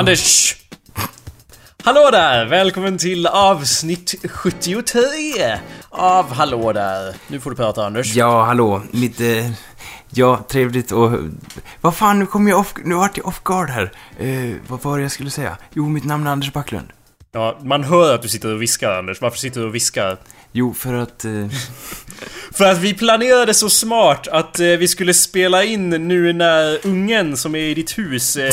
Anders! Hallå där! Välkommen till avsnitt 73 av Hallå där. Nu får du prata Anders. Ja, hallå. Mitt... Eh, ja, trevligt och... Vad fan, nu kom jag off... Nu vart jag off guard här. Eh, vad var det jag skulle säga? Jo, mitt namn är Anders Backlund. Ja, man hör att du sitter och viskar Anders. Varför sitter du och viskar? Jo, för att... Eh, För att vi planerade så smart att eh, vi skulle spela in nu när ungen som är i ditt hus eh,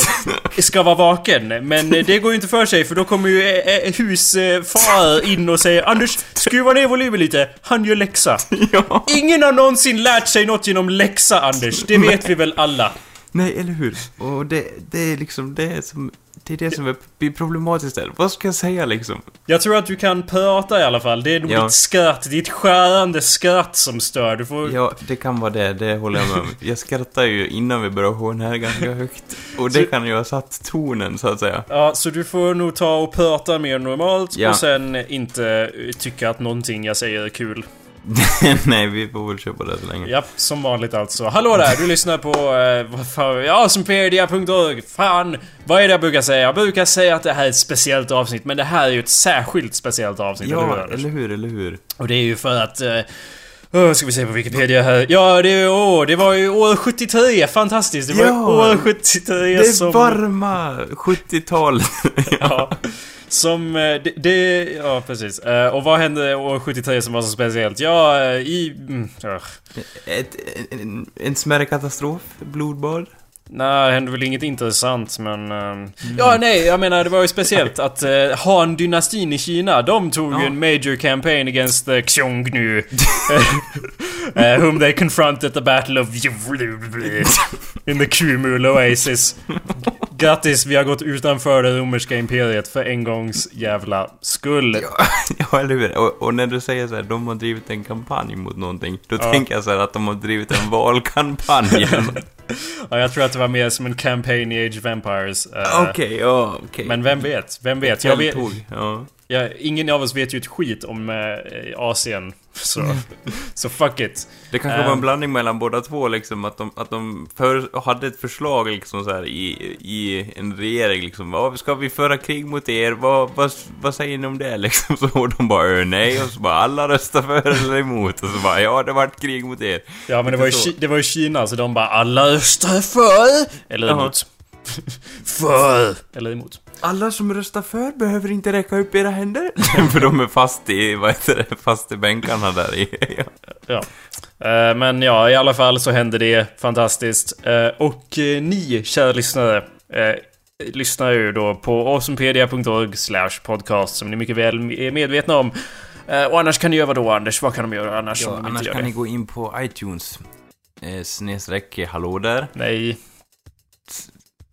ska vara vaken. Men eh, det går ju inte för sig för då kommer ju eh, eh, husfar in och säger Anders, skruva ner volymen lite. Han gör läxa. ja. Ingen har någonsin lärt sig något genom läxa Anders. Det vet vi väl alla. Nej, eller hur? Och det, det är liksom det som... Det är det som är problematiskt där. Vad ska jag säga liksom? Jag tror att du kan prata i alla fall. Det är nog Ja. ditt skratt, ditt skärande skratt som stör. Du får... Ja, det kan vara det. Det håller jag med om. Jag skrattar ju innan vi börjar här ganska högt. Och det Så- kan ju ha satt tonen, så att säga. Ja, så du får nog ta och prata mer normalt Ja. och sen inte tycka att någonting jag säger är kul. Nej, vi får väl köpa det så länge. Ja, som vanligt alltså. Hallå där, du lyssnar på... Eh, vad fan, ja, som. Fan, vad är det jag brukar säga? Jag brukar säga att det här är ett speciellt avsnitt, men det här är ju ett särskilt speciellt avsnitt, eller hur Ja, eller hur, eller hur? Och det är ju för att... Eh, oh, ska vi se på Wikipedia här. Ja, det, är, åh, det var ju år 73, fantastiskt! Det var Ja, år 73 Det som... varma 70-talet. Ja. Som, eh, det, det, ja precis. Eh, och vad hände år 73 som var så speciellt? Ja, eh, i... Mm. Ett, en, en smärre katastrof, blodbad. Nej, det hände väl inget intressant men... ehm, Ja, nej, jag menar det var ju speciellt att uh, Han-dynastin i Kina, de tog ju Ja. en major campaign against the Xiongnu. uh, whom they confronted at the battle of in the Kumul Oasis. Grattis, vi har gått utanför det romerska imperiet för en gångs jävla skull. ja, eller hur? Och, och när du säger så här, de har drivit en kampanj mot någonting, då Ja. tänker jag så här att de har drivit en valkampanj. Ja, jag tror att det var mer som en campaign i Age of Empires. Eh, Okej, ja, okej. Men vem vet? Vem vet? Jag vet ja, ingen av oss vet ju ett skit om eh, Asien. Så, så fuck it. Det kanske var en Ehm. blandning mellan båda två liksom, att de, att de för, hade ett förslag liksom så här i, i en regering liksom. Vad, ska vi föra krig mot er? Vad, vad, vad säger ni om det liksom? Så och de bara "Ö, nej, och så bara alla röstar för eller emot. Och så bara ja, det vart krig mot er. Ja men det var, ju, så. Det var ju Kina så de bara alla röstar för eller emot. för eller emot. Alla som röstar för behöver inte räcka upp era händer. för de är fast i, vad heter det, fast i bänkarna där i. ja. Ja. Eh, men ja, i alla fall så hände det fantastiskt. Eh, och eh, ni, kära lyssnare, eh, lyssnar ju då på awesomepedia.org slash podcast som ni mycket väl är medvetna om. Eh, och annars kan ni göra vad då Anders? Vad kan de göra annars Ja, annars kan det? ni gå in på iTunes. Eh, snedstreck hallå där. Nej,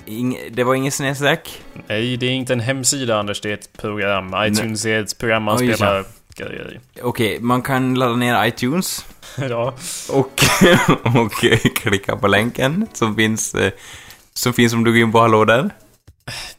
Ing, det var ingen snedstreck. nej, det är inte en hemsida Anders, det är ett program. iTunes är ett program man Oj, spelar grejer i. Okej, man kan ladda ner iTunes. ja. Och, och klicka på länken som finns, eh, som finns om du går in på hallå där.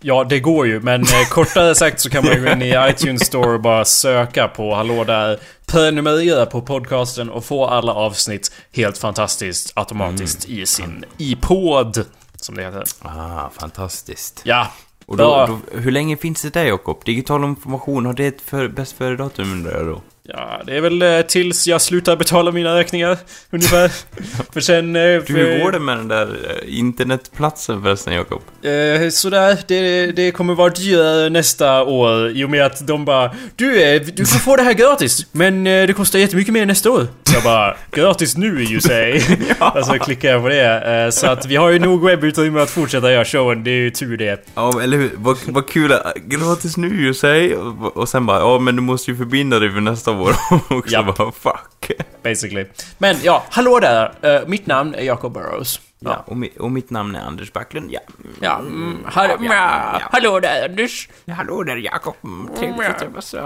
ja, det går ju, men eh, kortare sagt så kan man ju gå in i iTunes Store och bara söka på Hallå där, prenumerera på podcasten och få alla avsnitt helt fantastiskt automatiskt i sin iPod, som det heter. Ah, fantastiskt. Ja, Och då, då, hur länge finns det där Jakob? Digital information, har det ett för, bäst före-datum undrar jag då? Ja, det är väl eh, tills jag slutar betala mina räkningar, ungefär. för sen... Eh, Du, för, hur går det med den där eh, internetplatsen förresten Jakob? Eh, sådär, det, det kommer vara dyrare nästa år i och med att de bara Du, du får få det här gratis, men det kostar jättemycket mer nästa år. Jag bara, gratis nu you say. Och så klickar jag på det. Så att vi har ju nog webbutrymme att fortsätta göra showen, det är ju tur det. Ja, eller hur? Vad, vad kul, gratis nu ju. Och, och sen bara, ja men du måste ju förbinda dig för nästa år också. Japp. Bara, fuck. Basically. Men ja, hallå där. Eh, mitt namn är Jacob Burrows. Ja, och, mi, och mitt namn är Anders Backlund, ja. Ja, mm, hallå, Ja, ja, ja. hallå där Anders. Ja, Hallå där Jakob, Mm, trevligt att. Ja,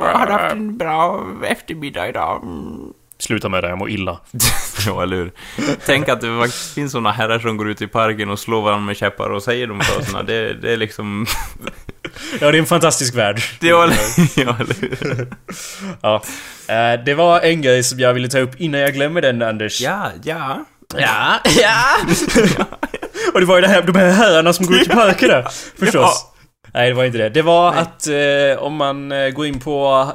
Har du haft en bra eftermiddag idag? Mm. Sluta med det, jag mår illa. ja, eller hur? Tänk att det faktiskt finns såna herrar som går ut i parken och slår varandra med käppar och säger de fraserna. Det, det är liksom... Ja, det är en fantastisk värld. Det var... ja? Ja. Eh, det var en grej som jag ville ta upp innan jag glömmer den, Anders. Ja, ja. Ja, ja. Och det var ju det här, de här herrarna som går ut i parkerna. Förstås. Nej, det var inte det. Det var Nej. att eh, om man eh, går in på...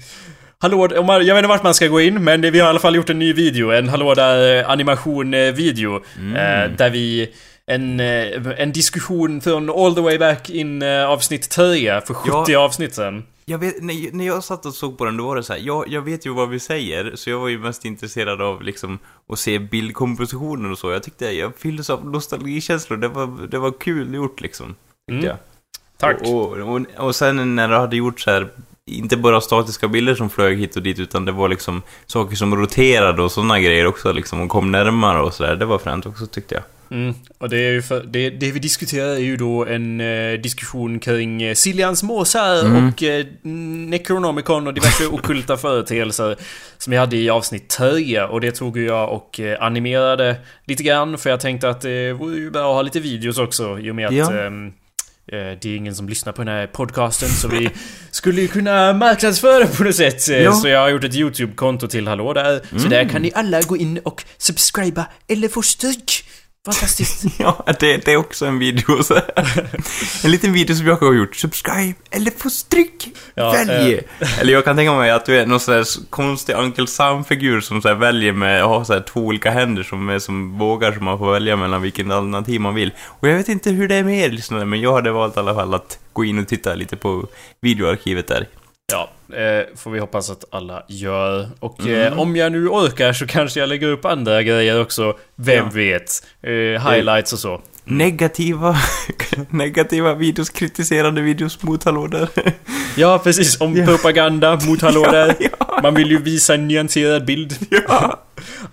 Hallå, om man, jag vet inte vart man ska gå in, men vi har i alla fall gjort en ny video. En Hallå där eh, animation-video. Mm. Eh, där vi... En, eh, en diskussion från all the way back in eh, avsnitt 10 för 70 avsnitt sen. Jag vet, när, när jag satt och såg på den, då var det så här, jag, jag vet ju vad vi säger, så jag var ju mest intresserad av liksom att se bildkompositionen och så. Jag tyckte, jag fylldes av nostalgikänslor, det var, det var kul gjort liksom. Tyckte Mm. jag. Tack. Och, och, och sen när det hade gjort så här, inte bara statiska bilder som flög hit och dit, utan det var liksom saker som roterade och sådana grejer också liksom, och kom närmare och sådär. Det var fränt också tyckte jag. Mm, och det är ju för, det, det vi diskuterar är ju då en eh, diskussion kring eh, Siljans måsar Mm. och eh, Necronomicon och diverse ockulta företeelser som vi hade i avsnitt 10 och det tog jag och eh, animerade lite grann för jag tänkte att det vore ju bra att ha lite videos också i och med att Ja. eh, det är ingen som lyssnar på den här podcasten så vi skulle ju kunna marknadsföra på något sätt. Ja. Så jag har gjort ett YouTube-konto till Hallå där. Så där kan ni alla gå in och subscriba eller få stryk. Fantastiskt. Ja, det, det är också en video. Så. En liten video som jag har gjort. Subscribe eller få stryk. Ja, Välj! eh. Eller jag kan tänka mig att du är någon sån där konstig Uncle Sam-figur som så här väljer med, har så här två olika händer som är som bågar som man får välja mellan vilken alternativ man vill. Och jag vet inte hur det är med er lyssnare, men jag hade valt i alla fall att gå in och titta lite på videoarkivet där. Ja, eh, får vi hoppas att alla gör. Och Mm. eh, om jag nu orkar så kanske jag lägger upp andra grejer också. Vem Ja. vet? Eh, highlights och så. Negativa, negativa videos, kritiserande videos mot hallå där. Ja, precis. Om Ja. propaganda mot hallå där. ja, Man vill ju visa en nyanserad bild. ja.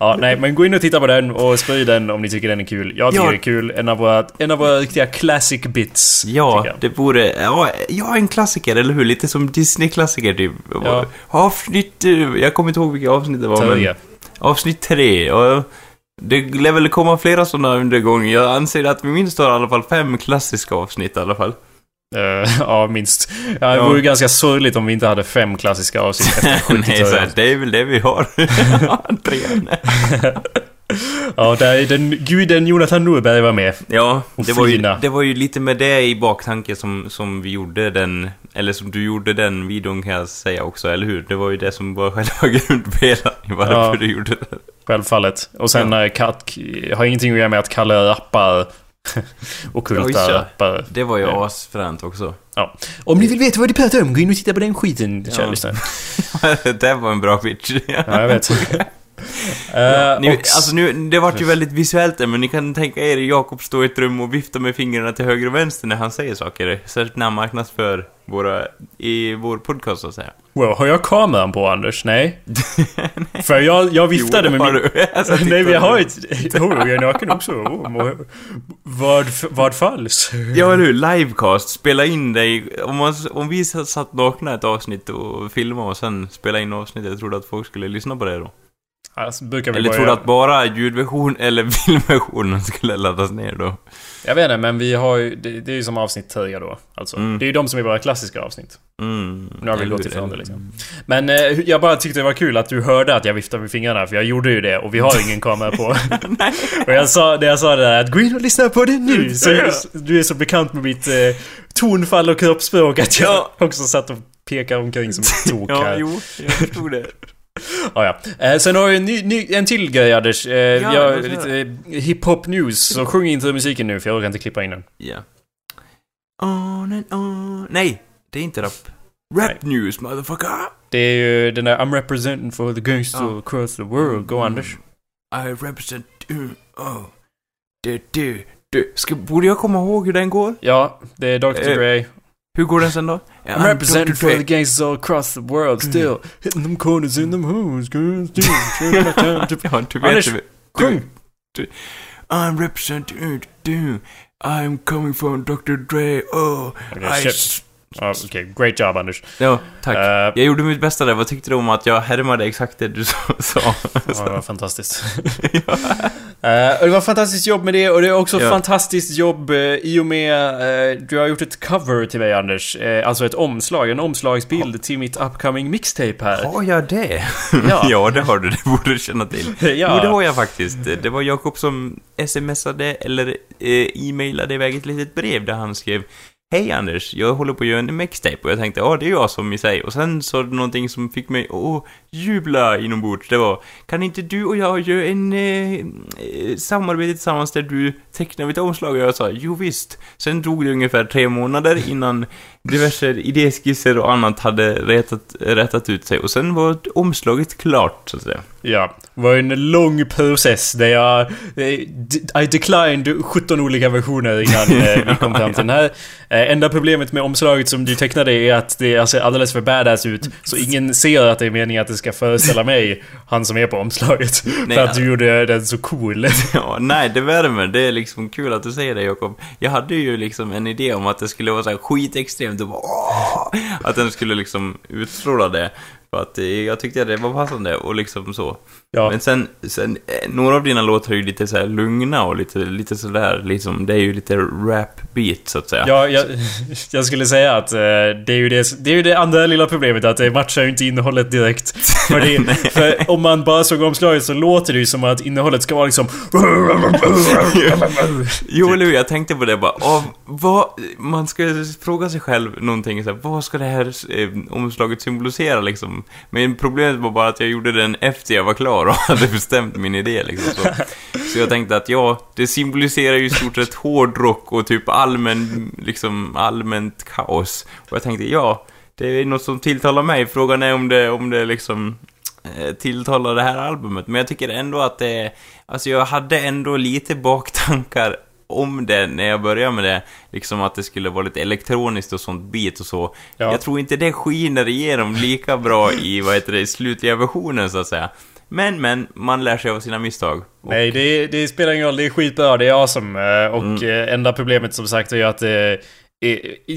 Ja, nej, men gå in och titta på den och sprid den om ni tycker den är kul. Jag tycker Ja. det är kul. En av våra, en av våra riktiga classic bits. Ja, det vore... Ja, ja, en klassiker, eller hur? Lite som Disney-klassiker, typ. Ja. Avsnitt... eh, Jag kommer inte ihåg vilka avsnitt det var, men... Tredje. Avsnitt tre, och... Det lär väl komma flera sådana under gången. Jag anser att vi minst har i alla fall fem klassiska avsnitt i alla fall. Eh, ja, minst. Ja, det Ja. vore ju ganska sorgligt om vi inte hade fem klassiska avsnitt efter 70 Nej, så här, det är väl det vi har. tre. Ja, där är den guden Jonathan Norberg var med. Ja, det var, ju, det var ju lite med det i baktanke som, som vi gjorde den, eller som du gjorde den videon kan jag säga också, eller hur? Det var ju det som var själva grundpelaren i varför Ja. du gjorde det. Självfallet. Och sen ja. Kat, har ingenting att göra med att kalla rappar Ockulta Oj, ja. rappare. Det var ju Ja. asfränt också. Om ni vill veta vad det pratar om, gå in och titta på den skiten, Ja. kära lyssnare. det var en bra pitch. Ja, jag vet. Eh, Ni, och, alltså nu, det vart ju väldigt visuellt där, men ni kan tänka er Jakob stå i ett rum och vifta med fingrarna till höger och vänster när han säger saker. Särskilt när han marknadsför våra, i vår podcast så att säga. wow, har jag kameran på Anders? Nej. För jag, jag viftade Jo, med min... Alltså, Nej, men jag har ett... Oh, jag är naken också. Oh, vad, vad falls? Ja, eller hur? Livecast. Spela in dig. Om, man, om vi satt nakna ett avsnitt och filmade och sen spela in avsnittet, tror du att folk skulle lyssna på det då? Alltså, brukar vi Eller bara tror du att bara ljudversion eller filmversionen skulle laddas ner då? Jag vet inte, men vi har ju... Det, det är ju som avsnitt 10 då. Alltså. Mm. Det är ju de som är våra klassiska avsnitt. Mm. Nu har vi gått ifrån det liksom. Men eh, jag bara tyckte det var kul att du hörde att jag viftade med fingrarna, för jag gjorde ju det och vi har ingen kamera på. och jag sa, när jag sa det där att gå in och lyssna på det nu, så du är så bekant med mitt eh, tonfall och kroppsspråk att jag Ja. också satt och pekade omkring som ett tok Ja, här. jo, jag förstod det. Ah, ja. eh, sen har vi en, ny, ny, en till grej Anders. Eh, Ja, höra. lite eh, hiphop news, så sjung inte musiken nu för jag orkar inte klippa in den. Ja. On and on. Nej, det är inte rap. Rap news, motherfucker! Det är ju den där I'm representing for the gangsters Ja. across the world. Go Mm. Anders. I represent... Uh, oh. Du, du, du. Ska, borde jag komma ihåg hur den går? Ja, det är Dr. Eh, Dre. Hur går den sen då? I'm representing for the gangsters all across the world still. Hitting them corners in them hoes, girls, do. My time to- Ja, du vet Anders, du, Sjung! I'm representing... Du, I'm coming from Dr. Dre. Oh, Okej, I... Ja, Okej, great job Anders. Ja, tack. Eh, Jag gjorde mitt bästa där. Vad tyckte du om att jag härmade exakt det du sa? ja, det var fantastiskt. Eh, och det var fantastiskt jobb med det och det är också Ja. fantastiskt jobb eh, i och med uh, du har gjort ett cover till mig Anders. Eh, alltså ett omslag, en omslagsbild till mitt upcoming mixtape här. Har jag det? Ja. ja, det har du. Det borde du känna till. Ja. Jo, det har jag faktiskt. Det var Jakob som smsade eller eh, e-mailade iväg ett litet brev där han skrev Hej Anders, jag håller på att göra en mixtape och jag tänkte ja det är jag som i sig. Och sen så du någonting som fick mig att jubla inombords. Det var Kan inte du och jag göra en eh, eh, samarbete tillsammans där du tecknar mitt omslag? Och jag sa jo visst. Sen drog det ungefär tre månader innan diverse idéskisser och annat hade rätat, rätat ut sig. Och sen var omslaget klart så att säga. Ja, det var en lång process där jag... eh, I declined 17 olika versioner innan eh, vi kom fram till den här. Eh, Enda problemet med omslaget som du tecknade är att det ser alldeles för badass ut. Så ingen ser att det är meningen att det ska föreställa mig, han som är på omslaget. Nej, för att du gjorde den så cool. Ja, nej, det värmer. Det är liksom kul att du säger det, Jakob. Jag hade ju liksom en idé om att det skulle vara så här skitextremt och bara, åh, Att den skulle liksom utstråla det. För att jag tyckte att det var passande och liksom så. Ja. Men sen, sen, eh, några av dina låtar är ju lite så lugna och lite, lite sådär, liksom, det är ju lite rap-beat så att säga. Ja, jag, jag skulle säga att eh, det är ju det, det är ju det andra lilla problemet att det matchar ju inte innehållet direkt. För, det, för om man bara såg omslaget så låter det ju som att innehållet ska vara liksom... Jo, eller hur? Jag tänkte på det bara. Av, vad, man ska fråga sig själv någonting så här, vad ska det här eh, omslaget symbolisera liksom? Men problemet var bara att jag gjorde den efter jag var klar och hade bestämt min idé liksom. Så, så jag tänkte att ja, det symboliserar ju i stort sett hårdrock och typ allmän, liksom allmänt kaos. Och jag tänkte ja, det är något som tilltalar mig. Frågan är om det, om det liksom eh, tilltalar det här albumet. Men jag tycker ändå att det, alltså jag hade ändå lite baktankar om det när jag började med det. Liksom att det skulle vara lite elektroniskt och sånt beat och så. Ja. Jag tror inte det skiner igenom lika bra i, vad heter det, slutliga versionen så att säga. Men, men, man lär sig av sina misstag. Och, Nej, det, det spelar ingen roll. Det är skitbra. Det är awesome. Eh, Och Mm. eh, enda problemet som sagt är att det,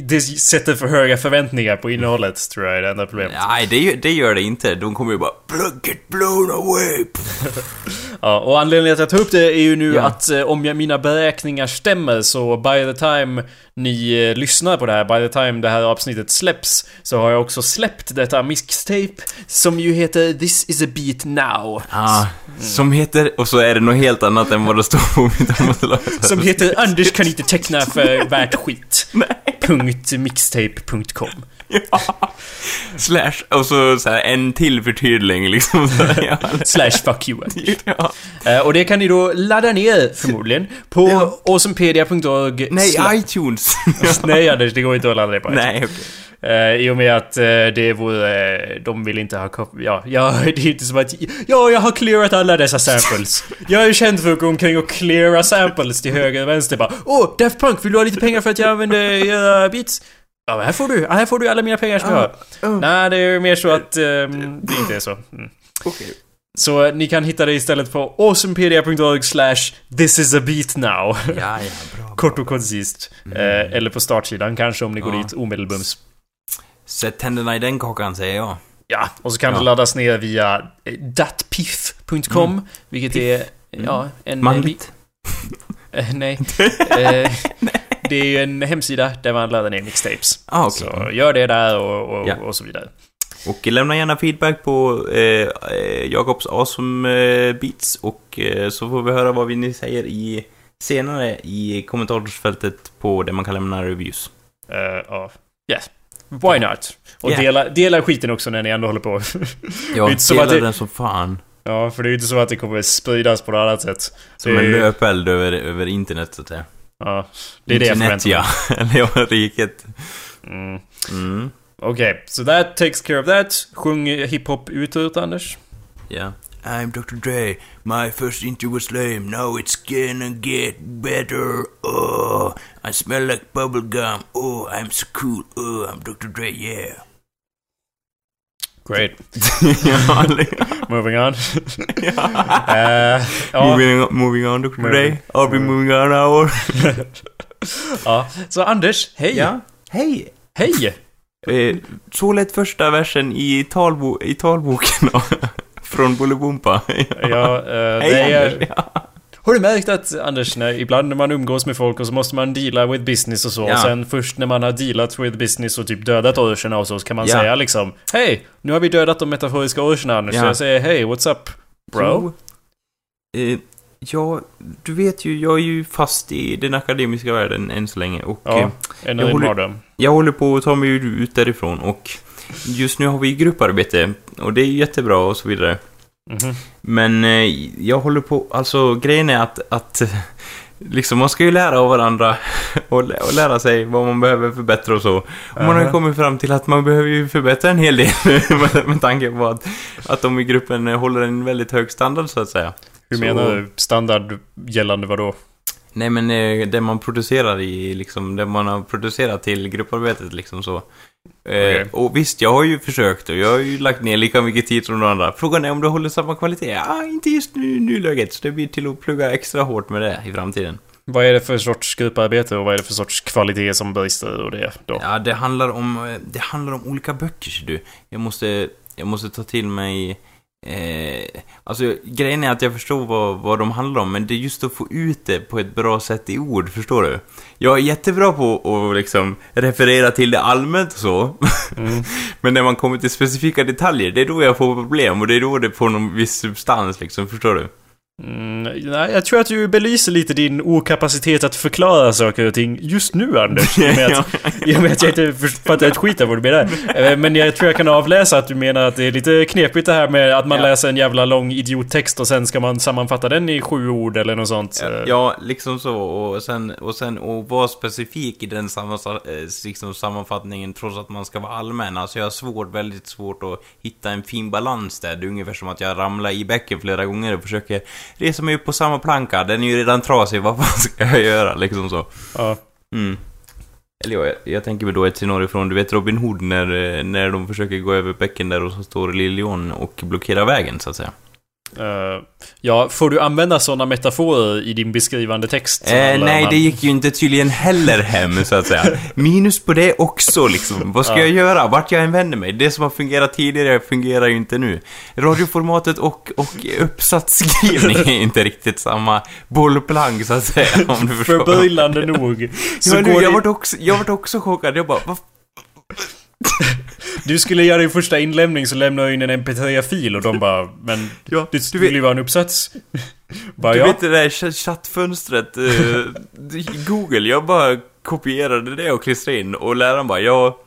det sätter för höga förväntningar på innehållet, tror jag är det enda problemet. Nej, det, gör- det gör det inte. De kommer ju bara Plug it blown away. Ja, och anledningen till att jag tar upp det är ju nu Ja. att eh, om jag, mina beräkningar stämmer så by the time ni eh, lyssnar på det här, by the time det här avsnittet släpps, så har jag också släppt detta mixtape som ju heter This is a beat now. Ah, som heter, och så är det något helt annat än vad det står på mitt. Som heter Anders kan inte teckna för värt skit. Punkt mixtape.com Ja. Slash, och så, så här, en till förtydling liksom. Så, ja. Slash fuck you ja. Eh, Och det kan ni då ladda ner förmodligen på Ja. awesomepedia.org Nej, iTunes. Nej Anders, det går inte att ladda ner på iTunes. Nej, okej. Eh, I och med att eh, det vore... eh, de vill inte ha. Ja, ja, det är inte som att... Ja, jag har clearat alla dessa samples. Jag är känd för att gå omkring och cleara samples till höger och vänster bara. Åh, oh, Daft Punk, vill du ha lite pengar för att jag använder era beats? Ja, här får du. Här får du alla mina pengar som jag har. oh. Nej, det är mer så att ehm, det inte är så. Mm. Okej. Så eh, ni kan hitta det istället på awesomepedia.org slash this is a beat now. Ja, ja, bra. Kort och koncist. Eh, eller på startsidan kanske om ni går Ja. dit omedelbums. Sätt tänderna i den kakan, säger jag. Ja, och så kan Ja. det laddas ner via eh, datpiff.com, vilket är, ja, en... Manligt. Eh, nej. eh, det är ju en hemsida där man laddar ner mixtapes. Ah, okej. Så gör det där och, och, Ja. och så vidare. Och lämna gärna feedback på eh, eh, Jakobs awesome eh, beats och eh, så får vi höra vad vi ni säger i senare i kommentarsfältet på det man kan lämna reviews. Eh, Ja, yes. Why not? Och Yeah. dela, dela skiten också när ni ändå håller på. Ja, dela det- den som fan. ja, för det är ju inte så att det kommer spridas på något annat sätt. Som en löpeld över, över internet, så att säga. Ja, det är det jag Internet, förväntar mig. ja. Riket. Mm. Mm. Okej, so that takes care of that. Sjung hiphop utåt, Anders. Ja. I'm Dr. Dre. My first interview was lame. Now it's gonna get better. Oh, I smell like bubblegum. Oh, I'm so cool. Oh, I'm Dr. Dre, yeah. Great. ja, Moving on. ja. Eh, ja, Moving, on, moving on. Dre. Moving- I'll be moving on hour. ja. Så Anders, hej! ja. Hej! Hej! Eh, så lät första versen i, talbo i talboken. Från Bolibompa. Ja, eh, det Hej är... Har du märkt att Anders, när, ibland när man umgås med folk och så måste man deala with business och så. Ja. Och sen först när man har dealat with business och typ dödat orcherna och så, så kan man Ja. säga liksom Hej! Nu har vi dödat de metaforiska orcherna Anders. Ja. Så jag säger hej, what's up? Bro? Jo, eh, ja, du vet ju, jag är ju fast i den akademiska världen än så länge och Ja, eh, en jag håller- jag håller på att ta mig ut därifrån och just nu har vi grupparbete och det är jättebra och så vidare. Mhm. Men eh, jag håller på, alltså grejen är att, att liksom man ska ju lära av varandra och, lä- och lära sig vad man behöver förbättra och så. Och man har ju kommit fram till att man behöver ju förbättra en hel del med, med tanke på att, att de i gruppen håller en väldigt hög standard så att säga. Hur Så- menar du? Standard gällande vad då? Nej men eh, det man producerar i, liksom, det man har producerat till grupparbetet liksom så. Eh, Okej. Och visst, jag har ju försökt och jag har ju lagt ner lika mycket tid som de andra. Frågan är om det håller samma kvalitet? Ja, inte just nu i nuläget. Så det blir till att plugga extra hårt med det i framtiden. Vad är det för sorts grupparbete och vad är det för sorts kvalitet som brister och det då? Ja, det handlar om, eh, det handlar om olika böcker, ser du. Jag måste, jag måste ta till mig... Eh, alltså, grejen är att jag förstår vad, vad de handlar om, men det är just att få ut det på ett bra sätt i ord, förstår du? Jag är jättebra på att liksom referera till det allmänt och så. Mm. men när man kommer till specifika detaljer, det är då jag får problem och det är då det får någon viss substans, liksom, förstår du? Mm, nej, jag tror att du belyser lite din okapacitet att förklara saker och ting just nu Anders. I och med att, i och med att jag inte fattar ett skit av vad du menar. Eh, Men jag tror jag kan avläsa att du menar att det är lite knepigt det här med att man Ja. läser en jävla lång idiottext och sen ska man sammanfatta den i sju ord eller något sånt. Ja, liksom så. Och sen, och sen och vara specifik i den eh, liksom, sammanfattningen trots att man ska vara allmän. Alltså jag har svårt, väldigt svårt att hitta en fin balans där. Det är ungefär som att jag ramlar i bäcken flera gånger och försöker resa mig upp på samma planka. Den är ju redan trasig, vad fan ska jag göra? Liksom så. Ja. Mm. Eller ja, jag, jag tänker mig då ett scenario från, du vet Robin Hood när, eh, när de försöker gå över bäcken där och så står Lilion och blockerar vägen så att säga. Eh, ja, får du använda sådana metaforer i din beskrivande text? Eh, nej, man- det gick ju inte tydligen heller hem, så att säga. Minus på det också, liksom. Vad ska Ja. jag göra? Vart jag än vänder mig? Det som har fungerat tidigare fungerar ju inte nu. Radioformatet och, och uppsatsskrivning är inte riktigt samma bollplank, så att säga, om du förstår. Förbryllande nog. Så Ja, nu, jag, det, vart också, jag vart också chockad. Jag bara, vad du skulle göra din första inlämning så lämnar du in en mp3-fil och de bara Men Ja, det du skulle vet- ju vara en uppsats. bara Du ja. vet det där ch- chattfönstret, i Google, jag bara kopierade det och klistrade in och läraren bara, ja...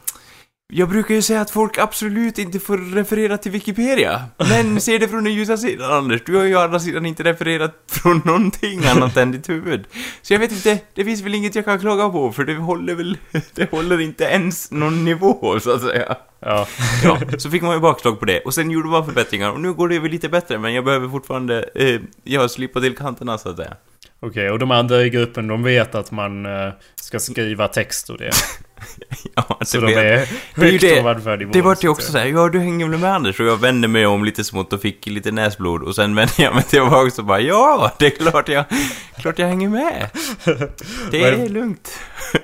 Jag brukar ju säga att folk absolut inte får referera till Wikipedia. Men se det från den ljusa sidan, Anders. Du har ju å andra sidan inte refererat från någonting annat än ditt huvud. Så jag vet inte, det finns väl inget jag kan klaga på, för det håller väl... Det håller inte ens någon nivå, så att säga. ja. Ja, så fick man ju bakslag på det. Och sen gjorde man förbättringar, och nu går det väl lite bättre, men jag behöver fortfarande... Eh, jag slipa till kanterna, så att säga. Okej, och de andra i gruppen de vet att man eh, ska skriva text och det. Ja, Så det de är ju högt det- ovanför nivån. Det vart ju så också såhär, ja du hänger väl med Anders? Och jag vände mig om lite smått och fick lite näsblod och sen vände jag mig tillbaka och bara ja, det är klart jag, klart jag hänger med. Det är det- lugnt.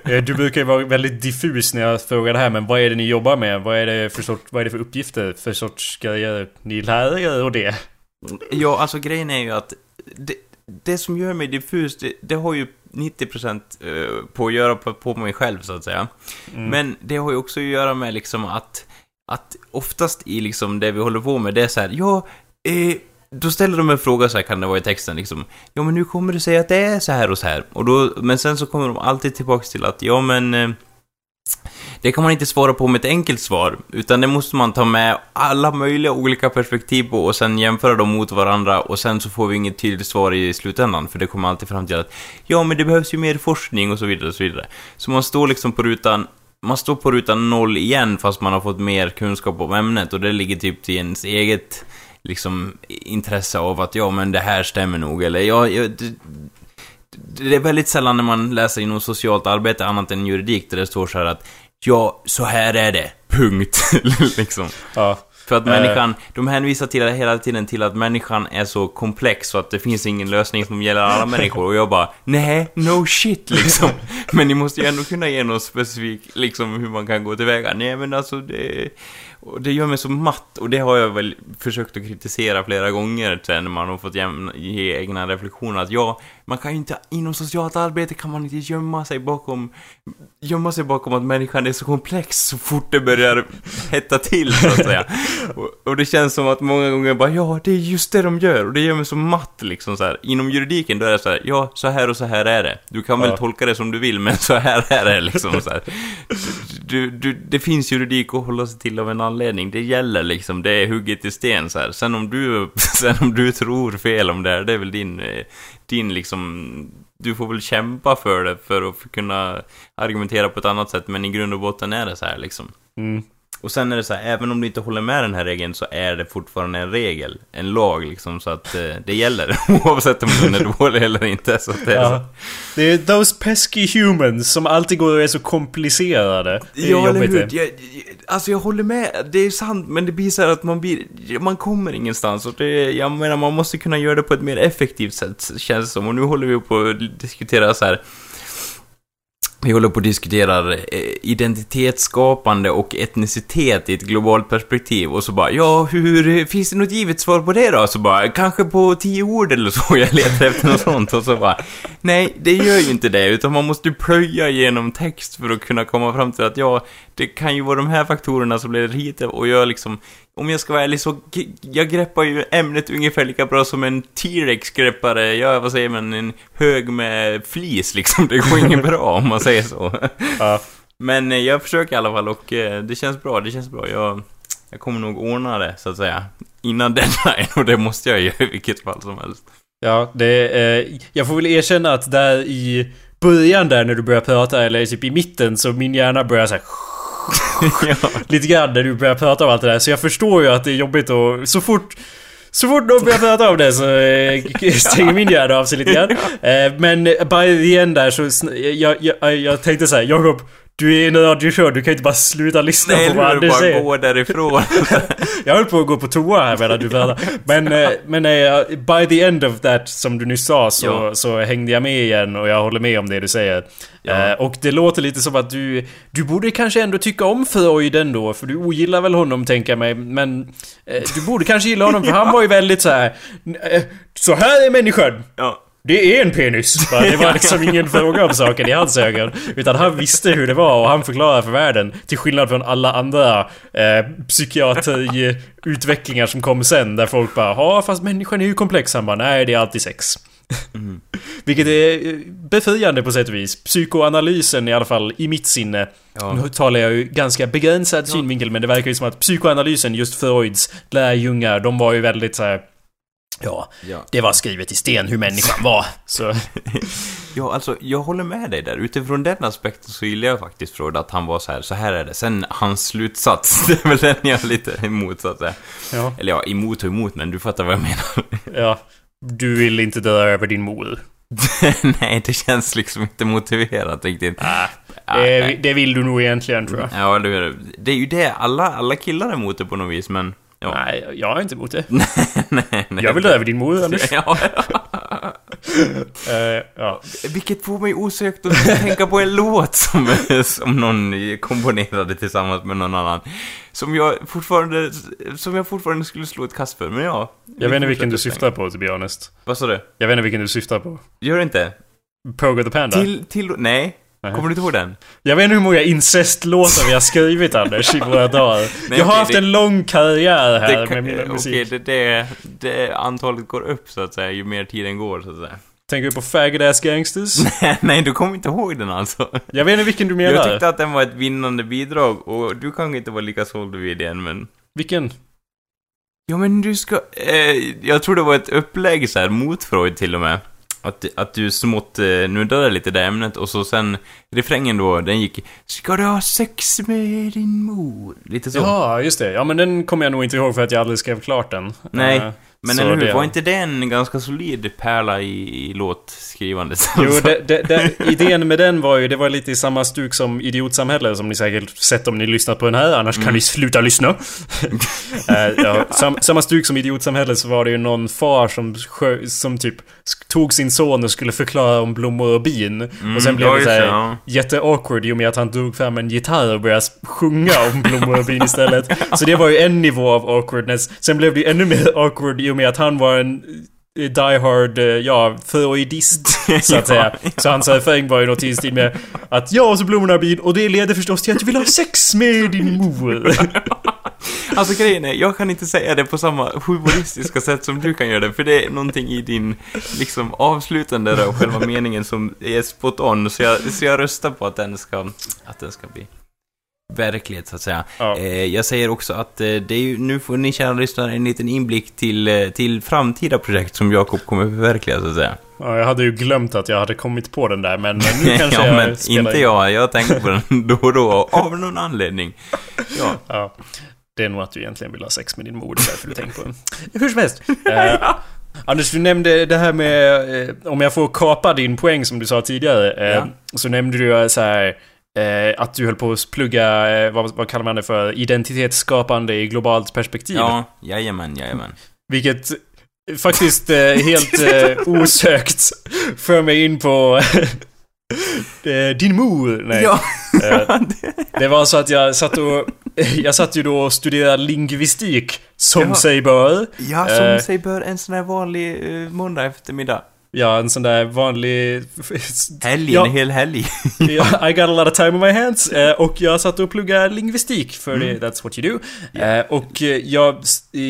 Eh, Du brukar ju vara väldigt diffus när jag frågar det här, men vad är det ni jobbar med? Vad är det för, sort, vad är det för uppgifter? För sorts grejer ni lär er och det? Ja, alltså grejen är ju att det, det som gör mig diffus, det, det har ju 90% eh, på att göra på, på mig själv så att säga. Mm. Men det har ju också att göra med liksom att, att oftast i liksom det vi håller på med, det är så här, ja, eh, då ställer de en fråga så här kan det vara i texten liksom, ja men nu kommer du säga att det är så här och så här. Och då, men sen så kommer de alltid tillbaks till att, ja men, eh, det kan man inte svara på med ett enkelt svar, utan det måste man ta med alla möjliga olika perspektiv på och sen jämföra dem mot varandra och sen så får vi inget tydligt svar i slutändan, för det kommer alltid fram till att ja, men det behövs ju mer forskning och så vidare och så vidare. Så man står liksom på rutan man står på rutan noll igen fast man har fått mer kunskap om ämnet och det ligger typ till ens eget liksom intresse av att ja men det här stämmer nog eller ja, ja det, det är väldigt sällan när man läser inom socialt arbete annat än juridik där det står så här att ja, så här är det, punkt. liksom. Ja. För att Eh. människan, de hänvisar till hela tiden till att människan är så komplex så att det finns ingen lösning som gäller alla människor. Och jag bara, nej, no shit liksom. Men ni måste ju ändå kunna ge något specifikt, liksom hur man kan gå tillväga. Nej men alltså det... och det gör mig så matt, och det har jag väl försökt att kritisera flera gånger sen när man har fått ge egna reflektioner, att ja, man kan ju inte, inom socialt arbete kan man inte gömma sig bakom, gömma sig bakom att människan är så komplex så fort det börjar hetta till, så att säga. Och, och det känns som att många gånger bara, ja, det är just det de gör, och det gör mig så matt liksom så här. Inom juridiken, då är det så här, ja, så här och så här är det. Du kan väl Ja. tolka det som du vill, men så här är det liksom så här. Du, du, det finns juridik att hålla sig till av en anledning. Det gäller liksom, det är hugget i sten så här. Sen om du, sen om du tror fel om det här, det är väl din, eh, din liksom... Du får väl kämpa för det för att kunna argumentera på ett annat sätt, men i grund och botten är det så här liksom. Mm. Och sen är det så här, även om du inte håller med den här regeln så är det fortfarande en regel, en lag liksom, så att eh, det gäller oavsett om den är dålig eller inte. Så det är så. Det är those pesky humans som alltid går och är så komplicerade. Det är Ja, eller hur? Jag, jag, alltså jag håller med, det är sant, men det blir så att man blir, man kommer ingenstans och det, jag menar man måste kunna göra det på ett mer effektivt sätt, känns det som. Och nu håller vi på att diskutera så här. Vi håller på att diskutera eh, identitetsskapande och etnicitet i ett globalt perspektiv och så bara, ja, hur, finns det något givet svar på det då? Så bara, kanske på tio ord eller så, jag letar efter något sånt och så bara, nej, det gör ju inte det, utan man måste ju plöja genom text för att kunna komma fram till att ja, det kan ju vara de här faktorerna som leder hit och jag liksom, om jag ska vara ärlig så, jag greppar ju ämnet ungefär lika bra som en T-Rex greppare, ja, vad säger man, en hög med flis liksom, det går inget bra om man säger så. Ja. Men eh, jag försöker i alla fall och eh, det känns bra, det känns bra. Jag, jag kommer nog ordna det, så att säga. Innan deadline, och det måste jag göra i vilket fall som helst. Ja, det eh, Jag får väl erkänna att där i början där när du börjar prata, eller typ i mitten, så min hjärna börjar så här ja. lite grann när du börjar prata om allt det där. Så jag förstår ju att det är jobbigt och så fort så fort de börjar prata om det så eh, stänger min hjärna av sig lite grann. Eh, men by the end där så... Jag, jag, jag tänkte så här, Jakob, du är en radiokör, du kan ju inte bara sluta lyssna Nej, på vad eller hur? Anders Bara säger. gå därifrån. Jag höll på att gå på toa här medan du pratade. Men, eh, men eh, by the end of that, som du nyss sa, så, Ja. så hängde jag med igen och jag håller med om det du säger. Ja. Eh, och det låter lite som att du, du borde kanske ändå tycka om Freud ändå, för du ogillar väl honom tänker jag mig. Men du borde kanske gilla honom, för han var ju väldigt så här. Så här är människan! ja. Det är en penis! Det var liksom ingen fråga om saken i hans ögon. Utan han visste hur det var och han förklarade för världen. Till skillnad från alla andra eh, psykiatriutvecklingar som kom sen. Där folk bara ja fast människan är ju komplex. Han bara nej det är alltid sex. Vilket är eh, befriande på sätt och vis. Psykoanalysen i alla fall i mitt sinne. Ja. Nu talar jag ju ganska begränsad synvinkel men det verkar ju som att psykoanalysen, just Freuds lärjungar, de var ju väldigt så här. Ja, Ja. det var skrivet i sten hur människan var. Så... ja, alltså jag håller med dig där. Utifrån den aspekten så gillar jag faktiskt Freud att han var så här, så här är det. Sen hans slutsats, det är väl den jag är lite emot så att säga. Ja. Eller ja, emot och emot, men du fattar vad jag menar. Ja. Du vill inte dö över din mor. Nej, det känns liksom inte motiverat riktigt. Ah, Ja, det, det vill du nog egentligen tror jag. Ja, det, det är ju det. Alla, alla killar är emot det på något vis, men... Ja. Nej, jag är inte emot det. nej, nej. Jag vill över din mor, Anders. Ja, Eh, ja. vilket får mig osökt att tänka på en låt som, som någon komponerade tillsammans med någon annan. Som jag fortfarande, som jag fortfarande skulle slå ett kast för, men ja. Jag vet inte vilken du syftar på, to be honest. Vad sa du? Jag vet inte vilken du syftar på. Gör det inte? Pogo the Panda? Till, till, nej. Nej. Kommer du inte ihåg den? Jag vet inte hur många incestlåtar vi har skrivit, Anders, i våra dagar. Nej, jag har haft det- en lång karriär här kan- med min Okej, musik. det, det, det antalet går upp så att säga, ju mer tiden går så att säga. Tänker du på Faggot Ass Gangsters? nej, du kommer inte ihåg den alltså. Jag vet inte vilken du menar. Jag tyckte att den var ett vinnande bidrag och du kanske inte var lika såld vid den men... Vilken? Ja men du ska... Eh, jag tror det var ett upplägg så här mot Freud till och med. Att, att du smått eh, nuddade lite det ämnet och så sen refrängen då, den gick Ska du ha sex med din mor? Lite så. Ja, just det. Ja, men den kommer jag nog inte ihåg för att jag aldrig skrev klart den. Nej. Eh, Men eller hur, var inte det en ganska solid pärla i, i låtskrivandet? Jo, det, det, det, idén med den var ju, det var lite i samma stuk som Idiotsamhälle som ni säkert sett om ni lyssnat på den här, annars kan ni sluta lyssna. Eh, ja, sam, samma stuk som Idiotsamhälle så var det ju någon far som, sjö, som typ tog sin son och skulle förklara om blommor och bin. och sen blev ja, det just så här det, ja. jätte-awkward i och med att han drog fram en gitarr och började sjunga om blommor och bin istället. Så det var ju en nivå av awkwardness. Sen blev det ju ännu mer awkward i och med att han var en eh, Die Hard, eh, ja, freudist, så att säga. Så hans refräng var ju något i stil med att ja, så blommorna och bin och det leder förstås till att du vill ha sex med din mor. Alltså grejen är, jag kan inte säga det på samma humoristiska sätt som du kan göra det, för det är någonting i din, liksom, avslutande där och själva meningen som är spot on, så jag, så jag röstar på att den ska, att den ska bli verklighet, så att säga. Ja. Eh, jag säger också att eh, det är ju, nu får ni kära lyssnare en liten inblick till, eh, till framtida projekt som Jakob kommer förverkliga, så att säga. Ja, jag hade ju glömt att jag hade kommit på den där, men nu kanske ja, jag men spelar inte in. jag. Jag tänker på den då och då, av någon anledning. Ja. Ja. Det är nog att du egentligen vill ha sex med din mor, det är därför du tänker på. Hur som helst. Eh, Anders, du nämnde det här med, eh, om jag får kapa din poäng som du sa tidigare. Eh, Ja. Så nämnde du så här eh, att du höll på att plugga, eh, vad, vad kallar man det för, identitetsskapande i globalt perspektiv. Ja, jajamän, jajamän. Vilket faktiskt eh, helt eh, osökt för mig in på din mor. Nej. Ja, Eh, det var så att jag satt och... Jag satt ju då och studerade lingvistik, som Ja. sig bör. ja som Eh. sig bör en sån här vanlig uh, måndag eftermiddag. Ja, en sån där vanlig... Helg, Ja. en hel helg. Ja, I got a lot of time on my hands. Eh, och jag satt och pluggade lingvistik, för Mm. det, that's what you do. Eh, och eh, jag,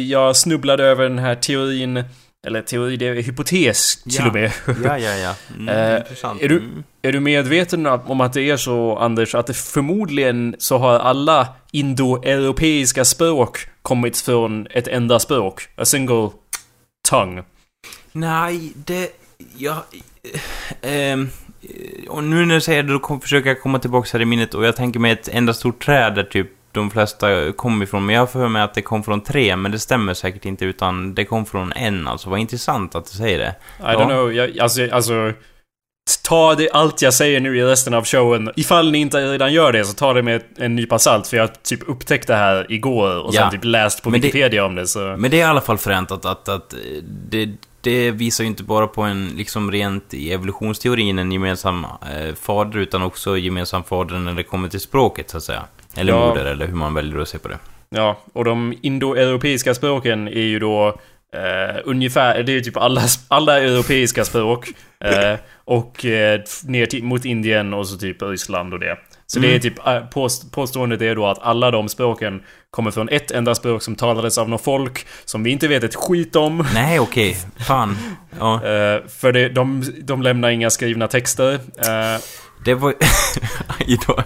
jag snubblade över den här teorin, eller teori, det är hypotes till Ja. och med. Ja, ja, ja. Mm, Eh, är du- Mm. Är du medveten om att det är så, Anders, att det förmodligen så har alla indoeuropeiska språk kommit från ett enda språk? A single tongue. Nej, det... Ja... ehm, och nu när du säger det, då försöker jag komma tillbaka här i minnet och jag tänker mig ett enda stort träd där typ de flesta kom ifrån. Men jag har för mig att det kom från tre, men det stämmer säkert inte utan det kom från en. Alltså vad intressant att du säger det. I don't know, jag, alltså, alltså... Ta det, allt jag säger nu i resten av showen. Ifall ni inte redan gör det så ta det med en nypa salt. För jag typ upptäckte det här igår och sen Ja. typ läst på Men det- Wikipedia om det så... Men det är i alla fall fränt att, att, att eh, det, det visar ju inte bara på en, liksom rent i evolutionsteorin, en gemensam eh, fader, utan också gemensam fader när det kommer till språket, så att säga. Eller Ja. moder, eller hur man väljer att se på det. Ja, och de indoeuropeiska språken är ju då eh, ungefär, det är ju typ alla, alla europeiska språk. Eh, och eh, ner till, mot Indien och så typ Ryssland och det. Så det är Mm. typ, påst, påståendet är då att alla de språken kommer från ett enda språk som talades av något folk som vi inte vet ett skit om. Nej, okej. Fan. Ja, för det, de, de lämnar inga skrivna texter. Det var... Aj då.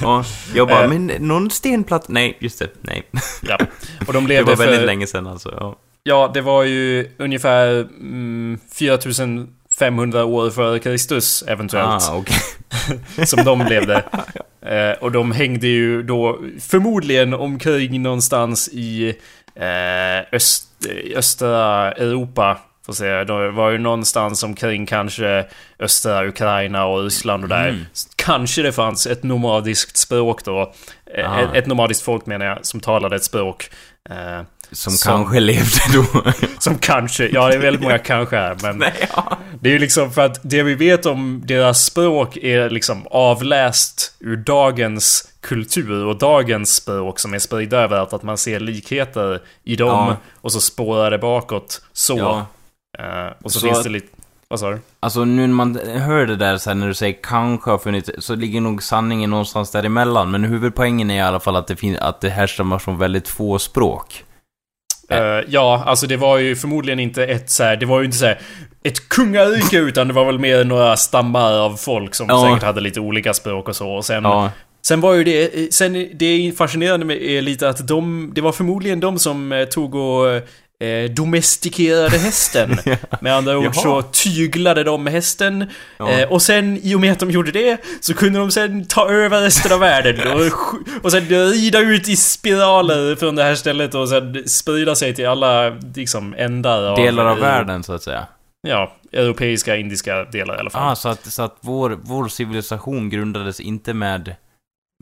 Ja, jag bara, Eh. men någon stenplatta... Nej, just det. Nej. ja. Och de Det levde var väldigt för... länge sedan alltså. Ja. Ja, det var ju ungefär mm, 4500 år före Kristus eventuellt. Ah, okej. som de levde. Eh, och de hängde ju då förmodligen omkring någonstans i eh, öst, i östra Europa. Får se, det var ju någonstans omkring kanske östra Ukraina och Ryssland och där. Mm. Kanske det fanns ett nomadiskt språk då. Ah. Ett, ett nomadiskt folk menar jag, som talade ett språk. Eh, Som, Som- kanske levde då. som kanske, ja det är väldigt många kanske här men... Nej, ja. Det är ju liksom för att det vi vet om deras språk är liksom avläst ur dagens kultur och dagens språk som är spridda överallt. Att man ser likheter i dem Ja. och så spårar det bakåt så. ja. Eh, och så, Så finns det lite... Vad sa du? Alltså nu när man hör det där sen när du säger kanske har funnits, så ligger nog sanningen någonstans däremellan. Men huvudpoängen är i alla fall att det, fin- att det härstammar från väldigt få språk. Eh, ja, alltså det var ju förmodligen inte ett så här, det var ju inte så här ett kungarike utan det var väl mer några stammar av folk som Ja. säkert hade lite olika språk och så. Och sen Ja, Sen var ju det, sen det är fascinerande med är lite att de, det var förmodligen de som eh, tog och eh, domestikerade hästen. Med andra ord Jaha. så tyglade de hästen. Ja. Eh, och sen, i och med att de gjorde det, så kunde de sen ta över resten av världen. Och, och sen rida ut i spiraler från det här stället och sen sprida sig till alla, liksom, ändar av... Delar av eh, världen, så att säga. Ja, europeiska, indiska delar i alla fall. Ah, så att, så att vår, vår civilisation grundades inte med,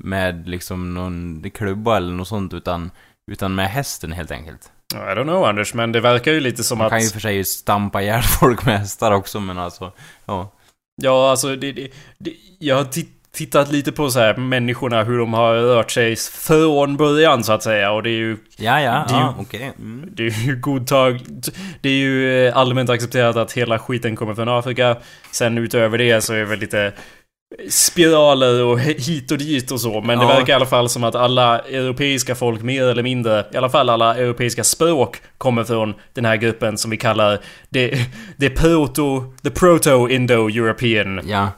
med liksom någon klubba eller något sånt, utan, utan med hästen helt enkelt. I don't know Anders, men det verkar ju lite som Man att... kan ju för sig stampa ihjäl folk med hästar också, men alltså, ja. Ja, alltså det, det, det, jag har ti- tittat lite på så här människorna, hur de har rört sig från början så att säga. Och det är ju, Ja, ja, Det är ju- ja, okej. Mm. det är ju godtag... Det är ju eh, allmänt accepterat att hela skiten kommer från Afrika. Sen utöver det så är det väl lite spiraler och hit och dit och så. Men det Ja. verkar i alla fall som att alla europeiska folk mer eller mindre, i alla fall alla europeiska språk, kommer från den här gruppen som vi kallar det, det proto, the proto-indo-european Ja.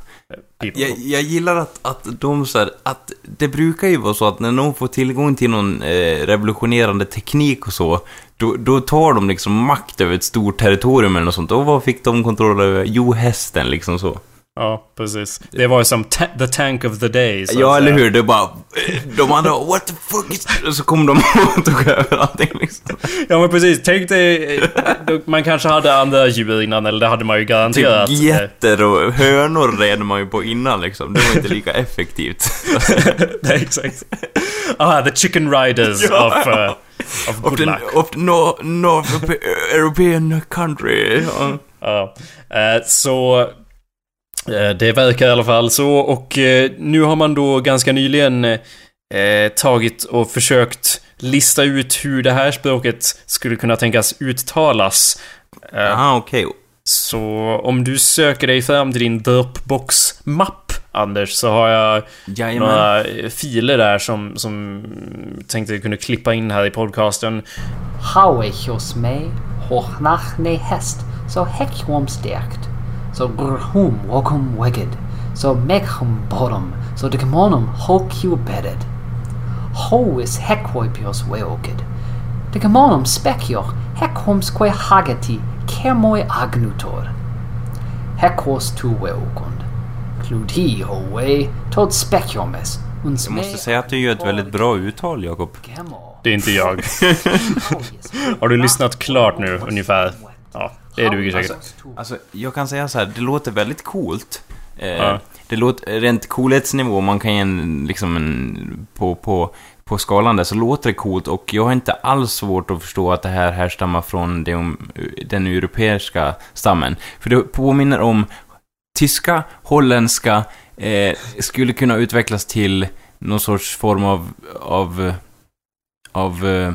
people. Jag, jag gillar att, att de så här, att det brukar ju vara så att när någon får tillgång till någon eh, revolutionerande teknik och så, då, då tar de liksom makt över ett stort territorium eller något sånt. Och vad fick de kontroll över? Jo, hästen liksom så. Ja, precis. Det var ju som ta- the tank of the day, så ja, eller hur? Det är bara... De andra, what the fuck is... Och så kom de och tog över allting liksom. Ja, men precis. Tänk dig... eh, Man kanske hade andra djur innan, eller det hade man ju garanterat. Typ getter och hönor red man ju på innan liksom. Det var inte lika effektivt. Nej, exakt. Ah, the chicken riders Ja. of, uh, of Of the, of the North, North European country. Ja. Eh, så... det verkar i alla fall så och eh, nu har man då ganska nyligen eh, tagit och försökt lista ut hur det här språket skulle kunna tänkas uttalas. Eh, Jaha, okej. Så om du söker dig fram till din Dropbox-mapp, Anders, så har jag Jajamän. några eh, filer där som, som tänkte jag kunde klippa in här i podcasten. Hauechos me, hochnach ne hest, so hechum stärkt, so grhum wogum weged, so mechum bottom, so decamonum hocu bedded. Ho is hequoipios weoked. Decamonum specio, hecumsque hageti, cermoi agnutor. Hecos tu weokund. Cludi ho we, tod speciomes, uns Jag måste säga att du gör ett väldigt bra uttal, Jakob. Det är inte jag. Har du lyssnat klart nu, ungefär? Ja, det duger säkert. Alltså, jag kan säga så här, det låter väldigt coolt. Eh, Ja. Det låter, rent coolhetsnivå, man kan ge en, liksom en, på, på, på skalan där, så låter det coolt och jag har inte alls svårt att förstå att det här härstammar från det, den europeiska stammen. För det påminner om tyska, holländska, eh, skulle kunna utvecklas till någon sorts form av, av, av eh,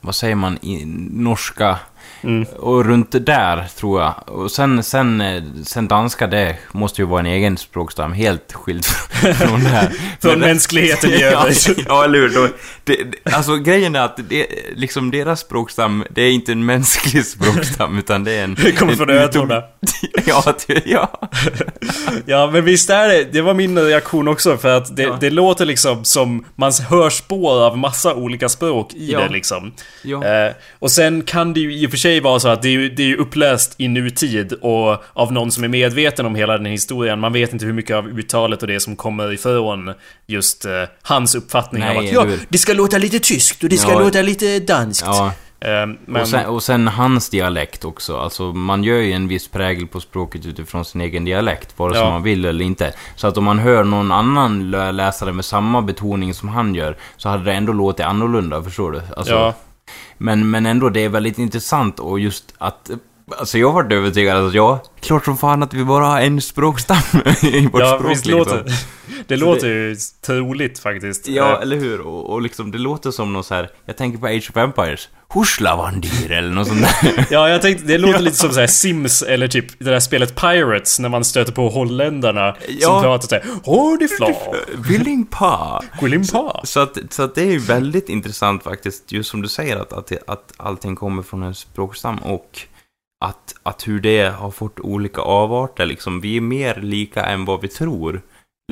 vad säger man, i, norska Mm. och runt där, tror jag. Och sen, sen, eh, sen danska, det måste ju vara en egen språkstam, helt skild från det här. Från Men- mänskligheten i ja, övrigt. ja, eller hur? Det, alltså grejen är att det, liksom deras språkstam, det är inte en mänsklig språkstam, utan det är en... Det kommer en från ödlorna. ja, ja. Ja, men visst är det. Det var min reaktion också för att det, Ja. det låter liksom som man hör spår av massa olika språk i Ja. det liksom. Ja. Eh, och sen kan det ju i och för sig vara så att det är ju, det är ju uppläst i nutid och av någon som är medveten om hela den historien. Man vet inte hur mycket av uttalet och det som kommer ifrån just eh, hans uppfattning Nej, av att ja, det ska låta lite tyskt och det ska Ja. låta lite danskt. ja. Eh, men, Och, sen, och sen hans dialekt också. Alltså man gör ju en viss prägel på språket utifrån sin egen dialekt, vare sig Ja. man vill eller inte. Så att om man hör någon annan lä- läsare med samma betoning som han gör, så hade det ändå låtit annorlunda, förstår du? Alltså, ja. Men, men ändå, det är väldigt intressant och just att... Alltså jag har varit övertygad att ja, klart som fan att vi bara har en språkstam i vårt Ja, språk. visst liksom. låter det. låter ju troligt faktiskt. Ja, Eh, eller hur? Och, och liksom, det låter som någon så här. Jag tänker på Age of Empires. Huslavandir eller något sånt där. Ja, jag tänkte, det låter lite som så här Sims eller typ det där spelet Pirates när man stöter på holländarna som Ja. pratar såhär Hårdifla, Willingpa. Gwillimpa. Så att, så att det är ju väldigt intressant faktiskt, just som du säger, att, att, att allting kommer från en språkstam och att, att hur det har fått olika avarter liksom. Vi är mer lika än vad vi tror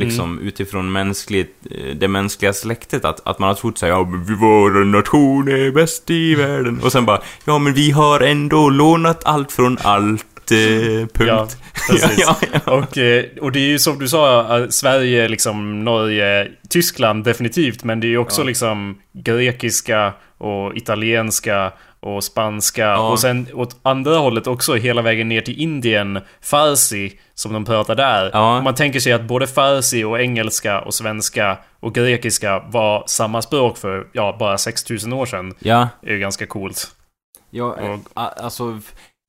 liksom utifrån mänskligt, eh, det mänskliga släktet, att, att man har trott såhär, ja men vår nation är bäst i världen. Och sen bara, ja men vi har ändå lånat allt från allt, eh, punkt. Ja, ja, ja. Och, eh, och det är ju som du sa, eh, Sverige, liksom Norge, Tyskland definitivt. Men det är ju också liksom grekiska och italienska och spanska. Ja. Och sen åt andra hållet också hela vägen ner till Indien, farsi, som de pratar där. Ja. Man tänker sig att både farsi och engelska och svenska och grekiska var samma språk för, ja, bara 6000 år sedan. ja. Det är ju ganska coolt. Ja, eh, Och- a- alltså,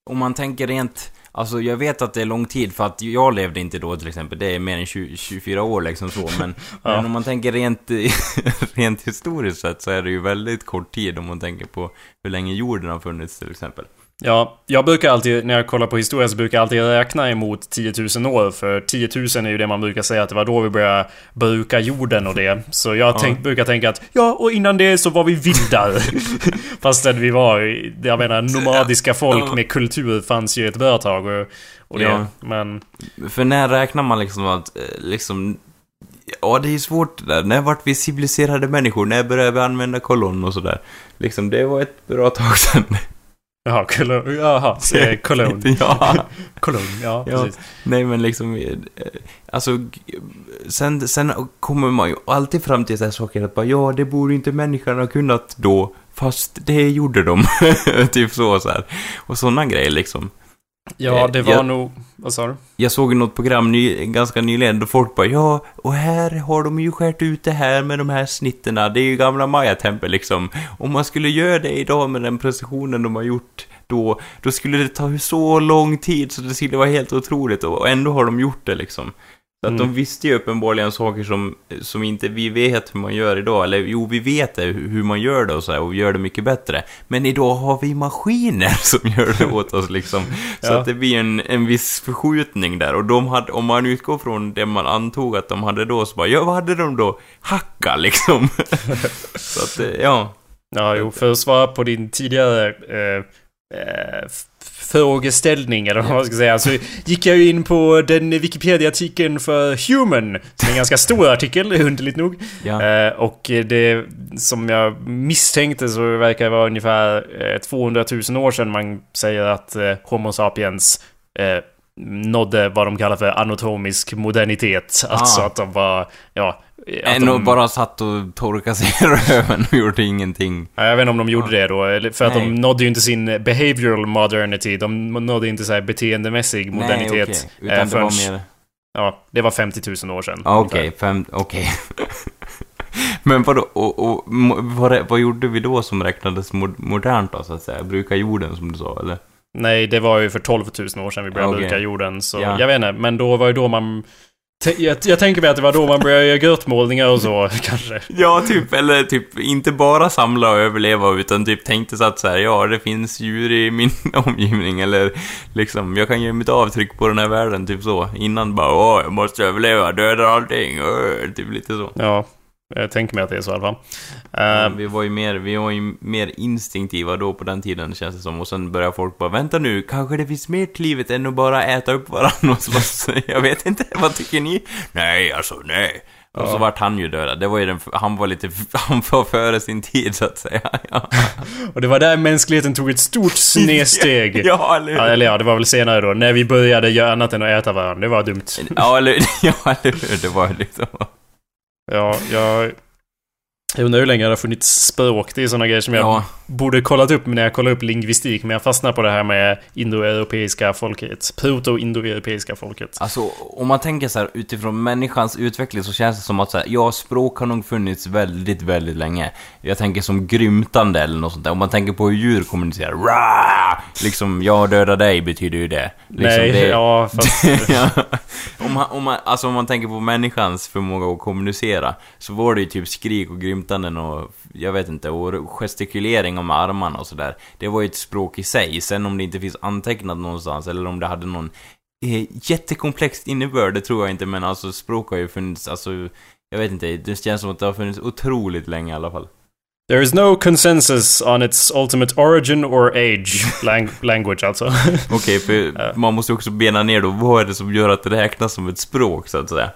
om man tänker rent... Alltså jag vet att det är lång tid för att jag levde inte då till exempel. Det är mer än 20, 24 år liksom så. Men, Ja. men om man tänker rent, rent historiskt sett så är det ju väldigt kort tid om man tänker på hur länge jorden har funnits till exempel. Ja, jag brukar alltid, när jag kollar på historia, så brukar jag alltid räkna emot 10 000 år. För 10 000 är ju det man brukar säga att det var då vi började bruka jorden och det. Så jag tänk, brukar tänka att, ja, och innan det så var vi vildar. Fastän vi var, jag menar, nomadiska folk med kultur fanns ju ett bra tag. Och, och det, Ja. men... För när räknar man liksom att, eh, liksom... Ja, det är svårt det där. När vart vi civiliserade människor? När började vi använda kolonn och sådär? Liksom, det var ett bra tag sedan. Jaha, Cologne, jaha, Cologne. ja. Cologne, ja, Ja. precis. Nej men liksom, eh, alltså, sen, sen kommer man ju alltid fram till så här saker att bara, ja, det borde inte människan ha kunnat då, fast det gjorde de. typ så, så här. Och sådana grejer liksom. Ja, det var Jag- nog... Vad sa du? Jag såg något program ny, ganska nyligen då folk bara, ja, och här har de ju skärt ut det här med de här snitterna. Det är ju gamla Maya-tempel liksom. Om man skulle göra det idag med den precisionen de har gjort då, då skulle det ta så lång tid så det skulle vara helt otroligt och ändå har de gjort det liksom. Så att Mm. de visste ju uppenbarligen saker som, som inte vi vet hur man gör idag. Eller jo, vi vet det, hur man gör det och så här, och gör det mycket bättre. Men idag har vi maskiner som gör det åt oss liksom. Så Ja. att det blir en, en viss förskjutning där. Och de hade, om man utgår från det man antog att de hade då, så bara, ja vad hade de då? Hacka liksom. så att, eh, ja. Ja, jo, för att svara på din tidigare eh, eh, frågeställning, eller vad man ska säga, så gick jag ju in på den Wikipedia-artikeln för Human, som är en ganska stor artikel, underligt nog. ja. Eh, och det som jag misstänkte så verkar det vara ungefär eh, 200 000 år sedan man säger att eh, Homo sapiens eh, nådde vad de kallar för anatomisk modernitet. Alltså Ah. att de var, ja... Att Än de, och bara satt och torkade sig i röven och gjorde ingenting. Ja, Jag vet inte om de gjorde det då, eller för att de Nej. nådde ju inte sin behavioral modernity. De nådde inte så här beteendemässig modernitet. Nej, okej. eh, Utan det var förrän- mer... Ja, det var 50 000 år sedan. Ja, Okej, fem... Okej. Men vadå, och, och vad, det- vad gjorde vi då som räknades mo- modernt då, så att säga? Bruka jorden, som du sa, eller? Nej, det var ju för 12 000 år sedan vi började Okej. bruka jorden. Så Ja. jag vet inte, men då var ju då man... Jag, jag tänker mig att det var då man började göra grötmålningar och så, kanske. Ja, typ, eller typ inte bara samla och överleva, utan typ tänkte så att så här, ja, det finns djur i min omgivning, eller liksom, jag kan göra mitt avtryck på den här världen, typ så. Innan bara, åh, jag måste överleva, döda allting, öh, typ lite så. Ja, jag tänker mig att det är så i alla fall. Ja, Eh, vi var ju mer, vi var ju mer instinktiva då på den tiden känns det som. Och sen börjar folk bara, vänta nu, kanske det finns mer till livet än att bara äta upp varandra och slåss. Jag vet inte, vad tycker ni? Nej, alltså nej. Och så Ja. vart han ju dödad. Det var ju den, han var lite, han var före sin tid så att säga. Ja, och det var där mänskligheten tog ett stort snedsteg. ja eller Ja, hur? eller ja, det var väl senare då, när vi började göra annat än att äta varandra. Det var dumt. Ja, eller, ja, eller hur? Det var liksom... Ja, jag... Jag undrar hur länge det har funnits språk. Det är sådana grejer som jag Ja, borde kollat upp när jag kollar upp lingvistik. Men jag fastnar på det här med indoeuropeiska folket. Proto-indoeuropeiska folket. Alltså, om man tänker så här utifrån människans utveckling så känns det som att så här, ja, språk har nog funnits väldigt, väldigt länge. Jag tänker som grymtande eller något sånt där. Om man tänker på hur djur kommunicerar, Rah! liksom, jag dödar dig betyder ju det. Liksom, Nej, det... ja, fast... ja. om, man, om, man, alltså om man tänker på människans förmåga att kommunicera så var det ju typ skrik och grymtanden och jag vet inte, och gestikulering med armarna och sådär. Det var ju ett språk i sig. Sen om det inte finns antecknat någonstans eller om det hade någon eh, jättekomplext innebörd, det tror jag inte, men alltså språk har ju funnits, alltså jag vet inte, det känns som att det har funnits otroligt länge i alla fall. There is no consensus on its ultimate origin or age. Lang language alltså. Okej, för man måste ju också bena ner då, vad är det som gör att det räknas som ett språk så att säga?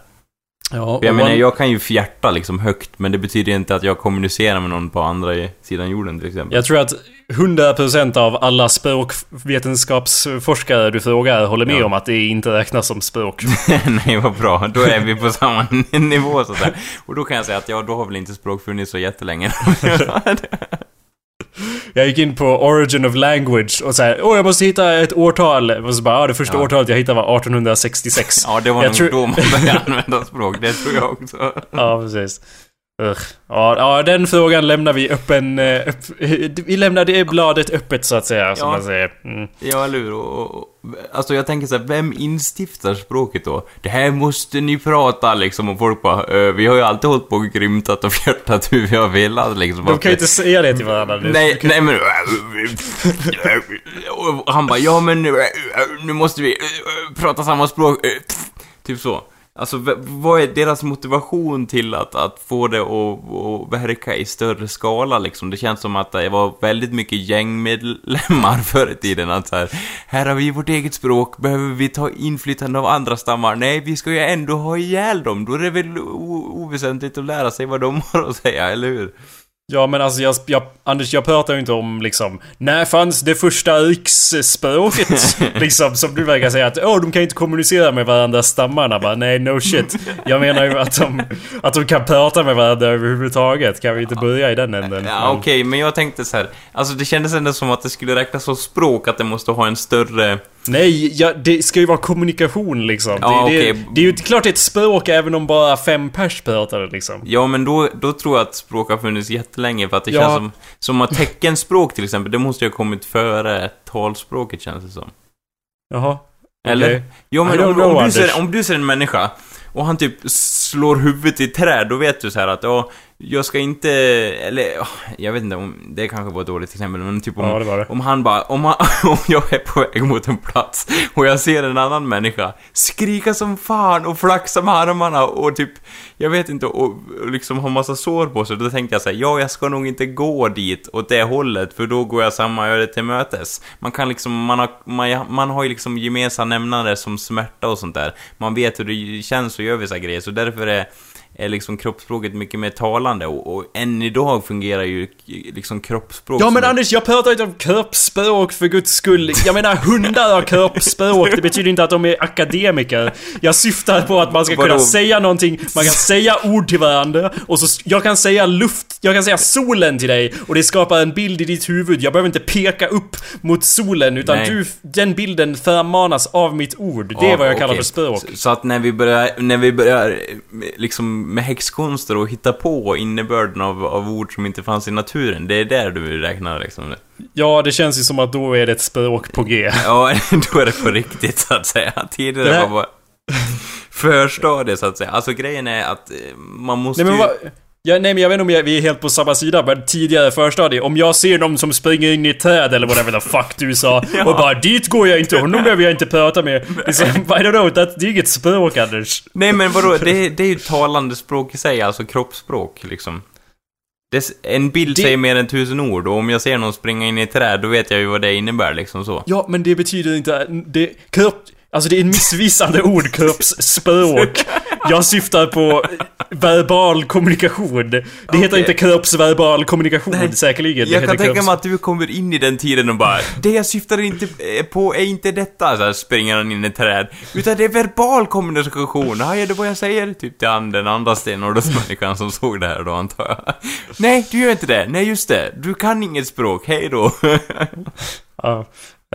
Ja, jag menar, man- jag kan ju fjärta liksom högt, men det betyder inte att jag kommunicerar med någon på andra sidan jorden till exempel. Jag tror att 100% av alla språkvetenskapsforskare du frågar håller med Ja. om att det inte räknas som språk. Nej, vad bra. Då är vi på samma nivå så att säga. Och då kan jag säga att ja, då har väl inte språk funnits så jättelänge. Jag gick in på Origin of Language och såhär, åh jag måste hitta ett årtal. Och så bara, ja, det första Ja. årtalet jag hittade var 1866. ja, det var Jag nog tror- då man började använda språk. Det tror jag också. Ja, precis. Ugh. Ja, ja, den frågan lämnar vi öppen... eh, Upp, vi lämnar det bladet öppet så att säga, som Ja. man säger. Mm. Ja, eller hur? Och, och, alltså jag tänker så här, vem instiftar språket då? Det här måste ni prata liksom, och folk bara, "Eh, vi har ju alltid hållit på och grymtat och fjärtat hur vi har velat liksom. De kan ju inte säga det till varandra. Det- Nej, nej men... Han bara, ja men nu måste vi prata samma språk. Typ så. Alltså, vad är deras motivation till att, att få det att, att verka i större skala liksom? Det känns som att det var väldigt mycket gängmedlemmar förr i tiden. Att så här, här har vi vårt eget språk, behöver vi ta inflytande av andra stammar? Nej, vi ska ju ändå ha ihjäl dem. Då är det väl oväsentligt att lära sig vad de har att säga, eller hur? Ja men alltså jag, jag, Anders jag pratar ju inte om liksom När fanns det första riksspråket? liksom som du verkar säga att åh de kan inte kommunicera med varandra stammarna bara nej no shit Jag menar ju att de, att de kan prata med varandra överhuvudtaget Kan vi inte börja i den änden? Ja, Men- okej, men jag tänkte så här. Alltså det kändes ändå som att det skulle räknas som språk, att det måste ha en större... Nej, ja, det ska ju vara kommunikation liksom. Ja, det, det, okej. det är ju klart det ett språk även om bara fem pers pratar det liksom. Ja, men då, då tror jag att språk har funnits jättelänge, för att det Ja. känns som... Som att teckenspråk till exempel, det måste ju ha kommit före talspråket känns det som. Jaha. Eller? Okej. Jo, men om, know, om, du ser, om du ser en människa och han typ slår huvudet i träd, då vet du så här att ja, jag ska inte... Eller, ja, jag vet inte om... Det kanske var ett dåligt exempel, men typ om... Ja, det det. Om han bara, om, han, om jag är på väg mot en plats och jag ser en annan människa skrika som fan och flaxa med armarna och typ, jag vet inte, och, och liksom ha massa sår på sig. Då tänkte jag säga, ja jag ska nog inte gå dit åt det hållet för då går jag samma öde till mötes. Man kan liksom, man har, man, man har ju liksom gemensamma nämnare som smärta och sånt där. Man vet hur det känns att göra vissa grejer, så därför är är liksom kroppsspråket mycket mer talande och, och än idag fungerar ju liksom kroppsspråk Ja men ett- Anders, jag pratar inte om kroppsspråk för guds skull. Jag menar hundar har kroppsspråk, det betyder inte att de är akademiker. Jag syftar på att man ska kunna Vadå? säga någonting, man kan säga ord till varandra och så jag kan säga luft, jag kan säga solen till dig och det skapar en bild i ditt huvud. Jag behöver inte peka upp mot solen utan Nej. du, den bilden förmanas av mitt ord. Det är Ja, vad jag kallar okej. för språk. Så, så att när vi börjar, när vi börjar liksom med häxkonster och hitta på innebörden av, av ord som inte fanns i naturen, det är där du räknar liksom? Ja, det känns ju som att då är det ett språk på G. Ja, då är det på riktigt så att säga. Tidigare Det här- var bara förstadiet så att säga. Alltså grejen är att eh, man måste Nej men ju... Ja, nej men jag vet inte om jag, vi är helt på samma sida, men tidigare förstadie. Om jag ser någon som springer in i ett träd eller whatever the fuck du sa Ja. och bara dit går jag inte, honom behöver jag inte prata med. Liksom, I don't know, that, det är inget språk Anders. Nej men vadå, det, det är ju talande språk i sig, alltså kroppsspråk liksom. Det, en bild Det- säger mer än tusen ord och om jag ser någon springa in i ett träd, då vet jag ju vad det innebär liksom så. Ja, men det betyder inte... Det, kropp... Alltså det är en missvisande ord, kroppsspråk. Jag syftar på verbal kommunikation. Det heter Okej. inte kroppsverbal kommunikation Nej, säkerligen. Jag heter kan tänka kropps- mig att du kommer in i den tiden och bara Det jag syftar inte eh, på är inte detta, så här springer han in i ett träd Utan det är verbal kommunikation, hajar du vad jag säger? Typ till han, den andra stenåldersmänniskan som såg det här då antar jag Nej, du gör inte det, nej just det, du kan inget språk, hej då Ja.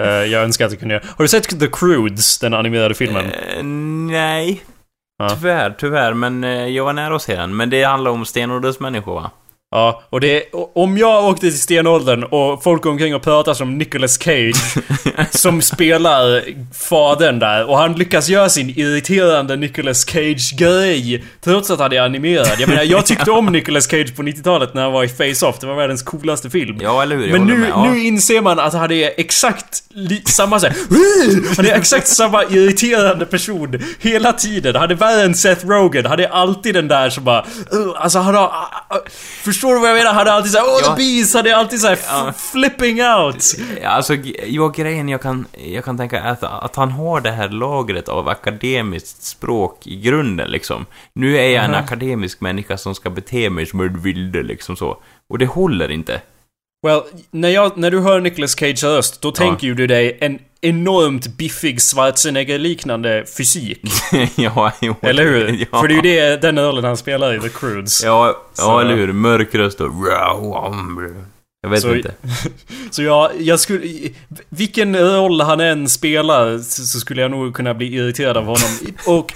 Eh, jag önskar att jag kunde göra... Har du sett The Croods, den animerade filmen? Eh, Nej Ja. Tyvärr, tyvärr, men eh, jag var nära att se den Men det handlar om stenåldersmänniskor va? Ja, och det om jag åkte till stenåldern och folk går omkring och pratar som Nicolas Cage som spelar fadern där och han lyckas göra sin irriterande Nicolas Cage-grej trots att han är animerad. Jag menar, jag tyckte om Nicolas Cage på 90-talet när han var i Face-Off. Det var världens coolaste film. Ja, eller hur? Jag Men nu, med. Ja. nu inser man att han är exakt samma såhär Han är exakt samma irriterande person hela tiden. Han är värre än Seth Rogen. Han är alltid den där som bara Alltså han har... Förstår förstår du vad jag menar? Han är alltid såhär, åh Ja. the bees! Han är alltid såhär Ja. flipping out! Ja, Alltså, ja, grejen jag kan, jag kan tänka att, att han har det här lagret av akademiskt språk i grunden, liksom. Nu är jag en Aha. akademisk människa som ska bete mig som en vilde, liksom så. Och det håller inte. Well, när, jag, när du hör Nicolas Cage röst, då tänker ju du dig en enormt biffig Schwarzenegger-liknande fysik. ja, jo, Eller hur? Ja. För det är ju det, den rollen han spelar i The Croods. Ja, Så- ja eller hur? Mörk röst och... Jag vet Så- inte. Så jag, jag skulle... Vilken roll han än spelar så skulle jag nog kunna bli irriterad av honom. Och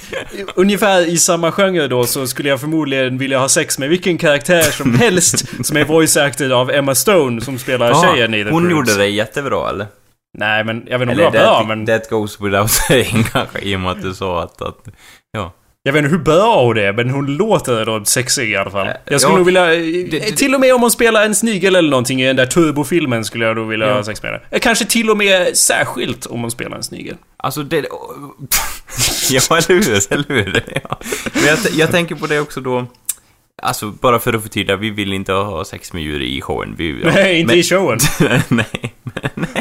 ungefär i samma genre då så skulle jag förmodligen vilja ha sex med vilken karaktär som helst som är voice acted av Emma Stone som spelar Jaha, tjejen i The hon Croods. gjorde det jättebra, eller? Nej men jag vet inte om det var bra men... that goes without saying kanske, i och med att du sa att... att ja. Jag vet inte hur bra hon är, men hon låter då sexig i alla fall. Jag skulle ja, nog vilja... det- till och med om hon spelar en snigel eller någonting i den där turbofilmen skulle jag nog vilja Ja. ha sex med henne. Eh, Kanske till och med särskilt om hon spelar en snigel. Alltså det... ja, eller hur? Eller hur? Ja. Men jag, jag tänker på det också då... Alltså, bara för att förtydliga, vi vill inte ha sex med djur i showen. Vi, ja. Nej, inte men, i showen. nej.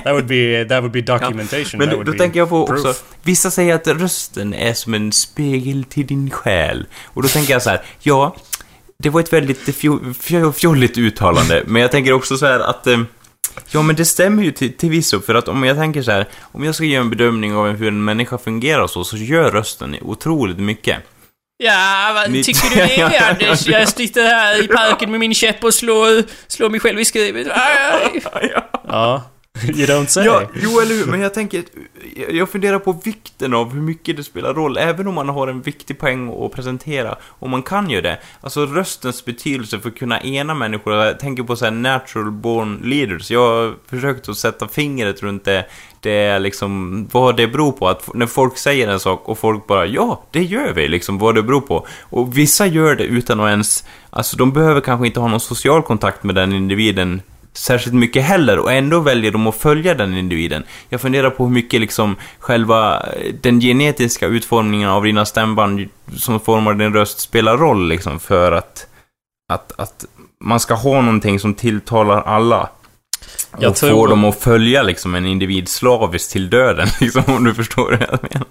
That would be, that would be documentation. Men That då, då tänker jag på proof. också, vissa säger att rösten är som en spegel till din själ. Och då tänker jag så här, ja, det var ett väldigt fjo- fjo- fjolligt uttalande, men jag tänker också så här att eh, Ja, men det stämmer ju till, till visso, för att om jag tänker så här, om jag ska göra en bedömning av hur en människa fungerar så, så gör rösten otroligt mycket. Ja, vad Mitt- tycker du det Anders? Jag sitter här i parken med min käpp och slår, slår mig själv i skrevet. Ja. You don't say. Ja, jo eller hur, men jag tänker, jag- jag funderar på vikten av hur mycket det spelar roll, även om man har en viktig poäng att presentera, och man kan ju det. Alltså röstens betydelse för att kunna ena människor, jag tänker på så här natural born leaders, jag har försökt att sätta fingret runt det, det är liksom, vad det beror på, att när folk säger en sak och folk bara ja, det gör vi, liksom, vad det beror på. Och vissa gör det utan att ens, alltså de behöver kanske inte ha någon social kontakt med den individen särskilt mycket heller och ändå väljer de att följa den individen. Jag funderar på hur mycket liksom själva eh, den genetiska utformningen av dina stämband som formar din röst spelar roll liksom för att, att, att man ska ha någonting som tilltalar alla. Jag och tror- får dem att följa liksom en individ slaviskt till döden, liksom, om du förstår vad jag menar.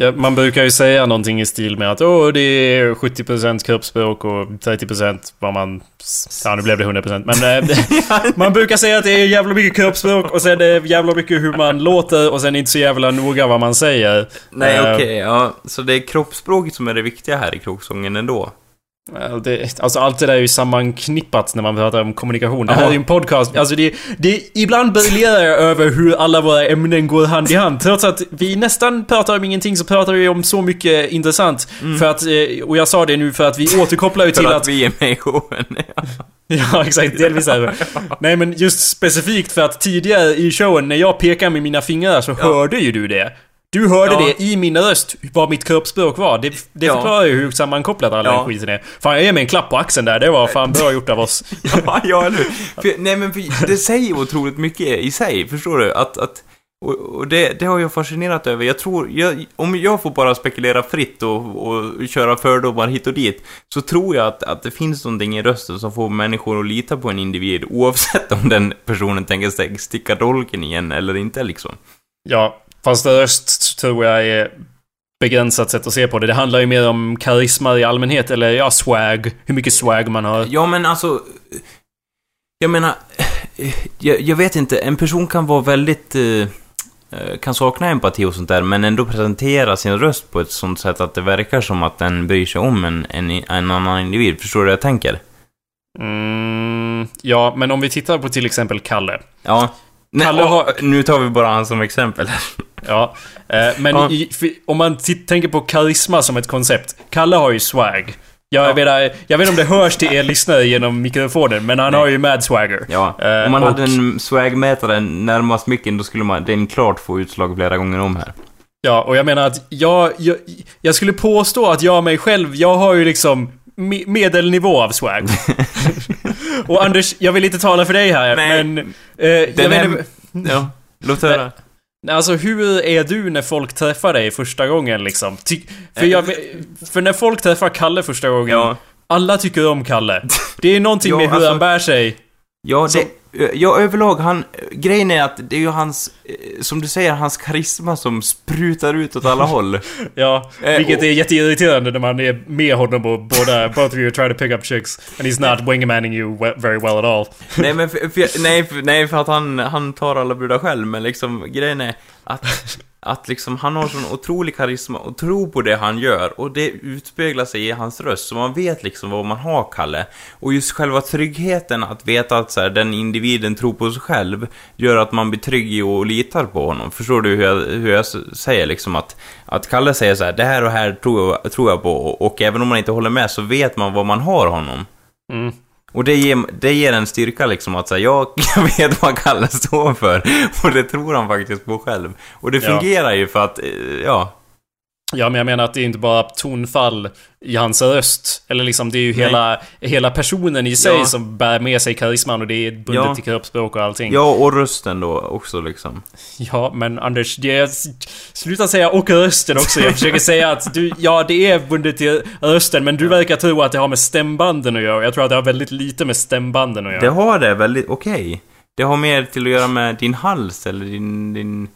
Ja, man brukar ju säga någonting i stil med att åh, det är 70% kroppsspråk och 30% vad man... Ja, nu blev det 100% men... Eh, man brukar säga att det är jävla mycket kroppsspråk och sen är det jävla mycket hur man låter och sen inte så jävla noga vad man säger. Nej, Eh, okej, ja. Så det är kroppsspråket som är det viktiga här i kråksången ändå. Ja, Det, alltså allt det där är ju sammanknippat när man pratar om kommunikation. Det här Ja. är ju en podcast. Alltså det, det, ibland briljerar jag över hur alla våra ämnen går hand i hand. Trots att vi nästan pratar om ingenting så pratar vi om så mycket intressant. För att, eh, och jag sa det nu för att vi återkopplar ju För till att, att... vi är med i showen. Ja. Ja, exakt. Delvis är det. Nej, men just specifikt för att tidigare i showen när jag pekade med mina fingrar så hörde ju du det. Du hörde Ja. det i min röst, vad mitt kroppsspråk var. Det, det Ja. förklarar ju hur sammankopplat all Ja. skiten är. Fan, jag ger mig en klapp på axeln där. Det var fan bra gjort av oss. Ja, ja eller hur? Nej men för, det säger otroligt mycket i sig, förstår du? Att, att, och, och det, det har jag fascinerat över. Jag tror, jag, om jag får bara spekulera fritt och, och köra fördomar hit och dit, så tror jag att, att det finns någonting i rösten som får människor att lita på en individ, oavsett om den personen tänker st- sticka dolken igen eller inte liksom. Ja, fast röst tror jag är begränsat sätt att se på det. Det handlar ju mer om karisma i allmänhet, eller ja, swag. Hur mycket swag man har. Ja, men alltså... Jag menar... Jag, jag vet inte, en person kan vara väldigt... eh, eh, kan sakna empati och sånt där, men ändå presentera sin röst på ett sånt sätt att det verkar som att den bryr sig om en, en, en annan individ. Förstår du vad jag tänker? Mm, ja, men om vi tittar på till exempel Kalle. Ja. Nej, Kalle och- har- Nu tar vi bara han som exempel. Ja, eh, men Ja. I, om man tänker på karisma som ett koncept. Kalle har ju swag. Jag, Ja. vet, jag vet inte om det hörs till er lyssnare genom mikrofonen, men han Nej. har ju mad swagger. Ja, Eh, om man och- hade en swagmätare närmast micken, då skulle man, den klart få utslag flera gånger om här. Ja, och jag menar att jag, jag, jag skulle påstå att jag mig själv, jag har ju liksom me- medelnivå av swag. och Anders, jag vill inte tala för dig här, Nej. men... Eh, jag Den vet är- inte, Ja, låt höra. Alltså hur är du när folk träffar dig första gången liksom? Ty, för, jag, för när folk träffar Kalle första gången Ja. Alla tycker om Kalle. Det är någonting Ja, med hur alltså- han bär sig. Ja, det, ja, överlag, han, grejen är att det är ju hans, eh, som du säger, hans karisma som sprutar ut åt alla håll. Ja, Eh, vilket är jätteirriterande när man är med honom och båda, both of you try to pick up chicks. And he's not wingmaning you very well at all. nej, men för, för, nej, för, nej, för att han, han tar alla brudar själv, men liksom, grejen är att, att liksom, han har sån otrolig karisma och tro på det han gör, och det utspeglar sig i hans röst, så man vet liksom vad man har, Kalle. Och just själva tryggheten att veta att så här, den individen tror på sig själv, gör att man blir trygg i och litar på honom. Förstår du hur jag, hur jag säger liksom att, att Kalle säger så här, det här och här tror jag, tror jag på, och, och även om man inte håller med så vet man vad man har honom. Mm. Och det ger, det ger en styrka liksom att säga, jag, jag vet vad Kalle står för. Och det tror han faktiskt på själv. Och det Ja. fungerar ju för att, eh, ja. Ja, men jag menar att det är inte bara tonfall i hans röst. Eller liksom, det är ju Nej. hela, hela personen i sig Ja. som bär med sig karisman och det är bundet Ja. till kroppsspråk och allting. Ja, och rösten då också liksom. Ja, men Anders, det är, sluta säga och rösten också. Jag försöker säga att du, ja det är bundet till rösten, men du verkar tro att det har med stämbanden att göra. Jag tror att det har väldigt lite med stämbanden att göra. Det har det väldigt, okej. Det har mer till att göra med din hals eller din, din...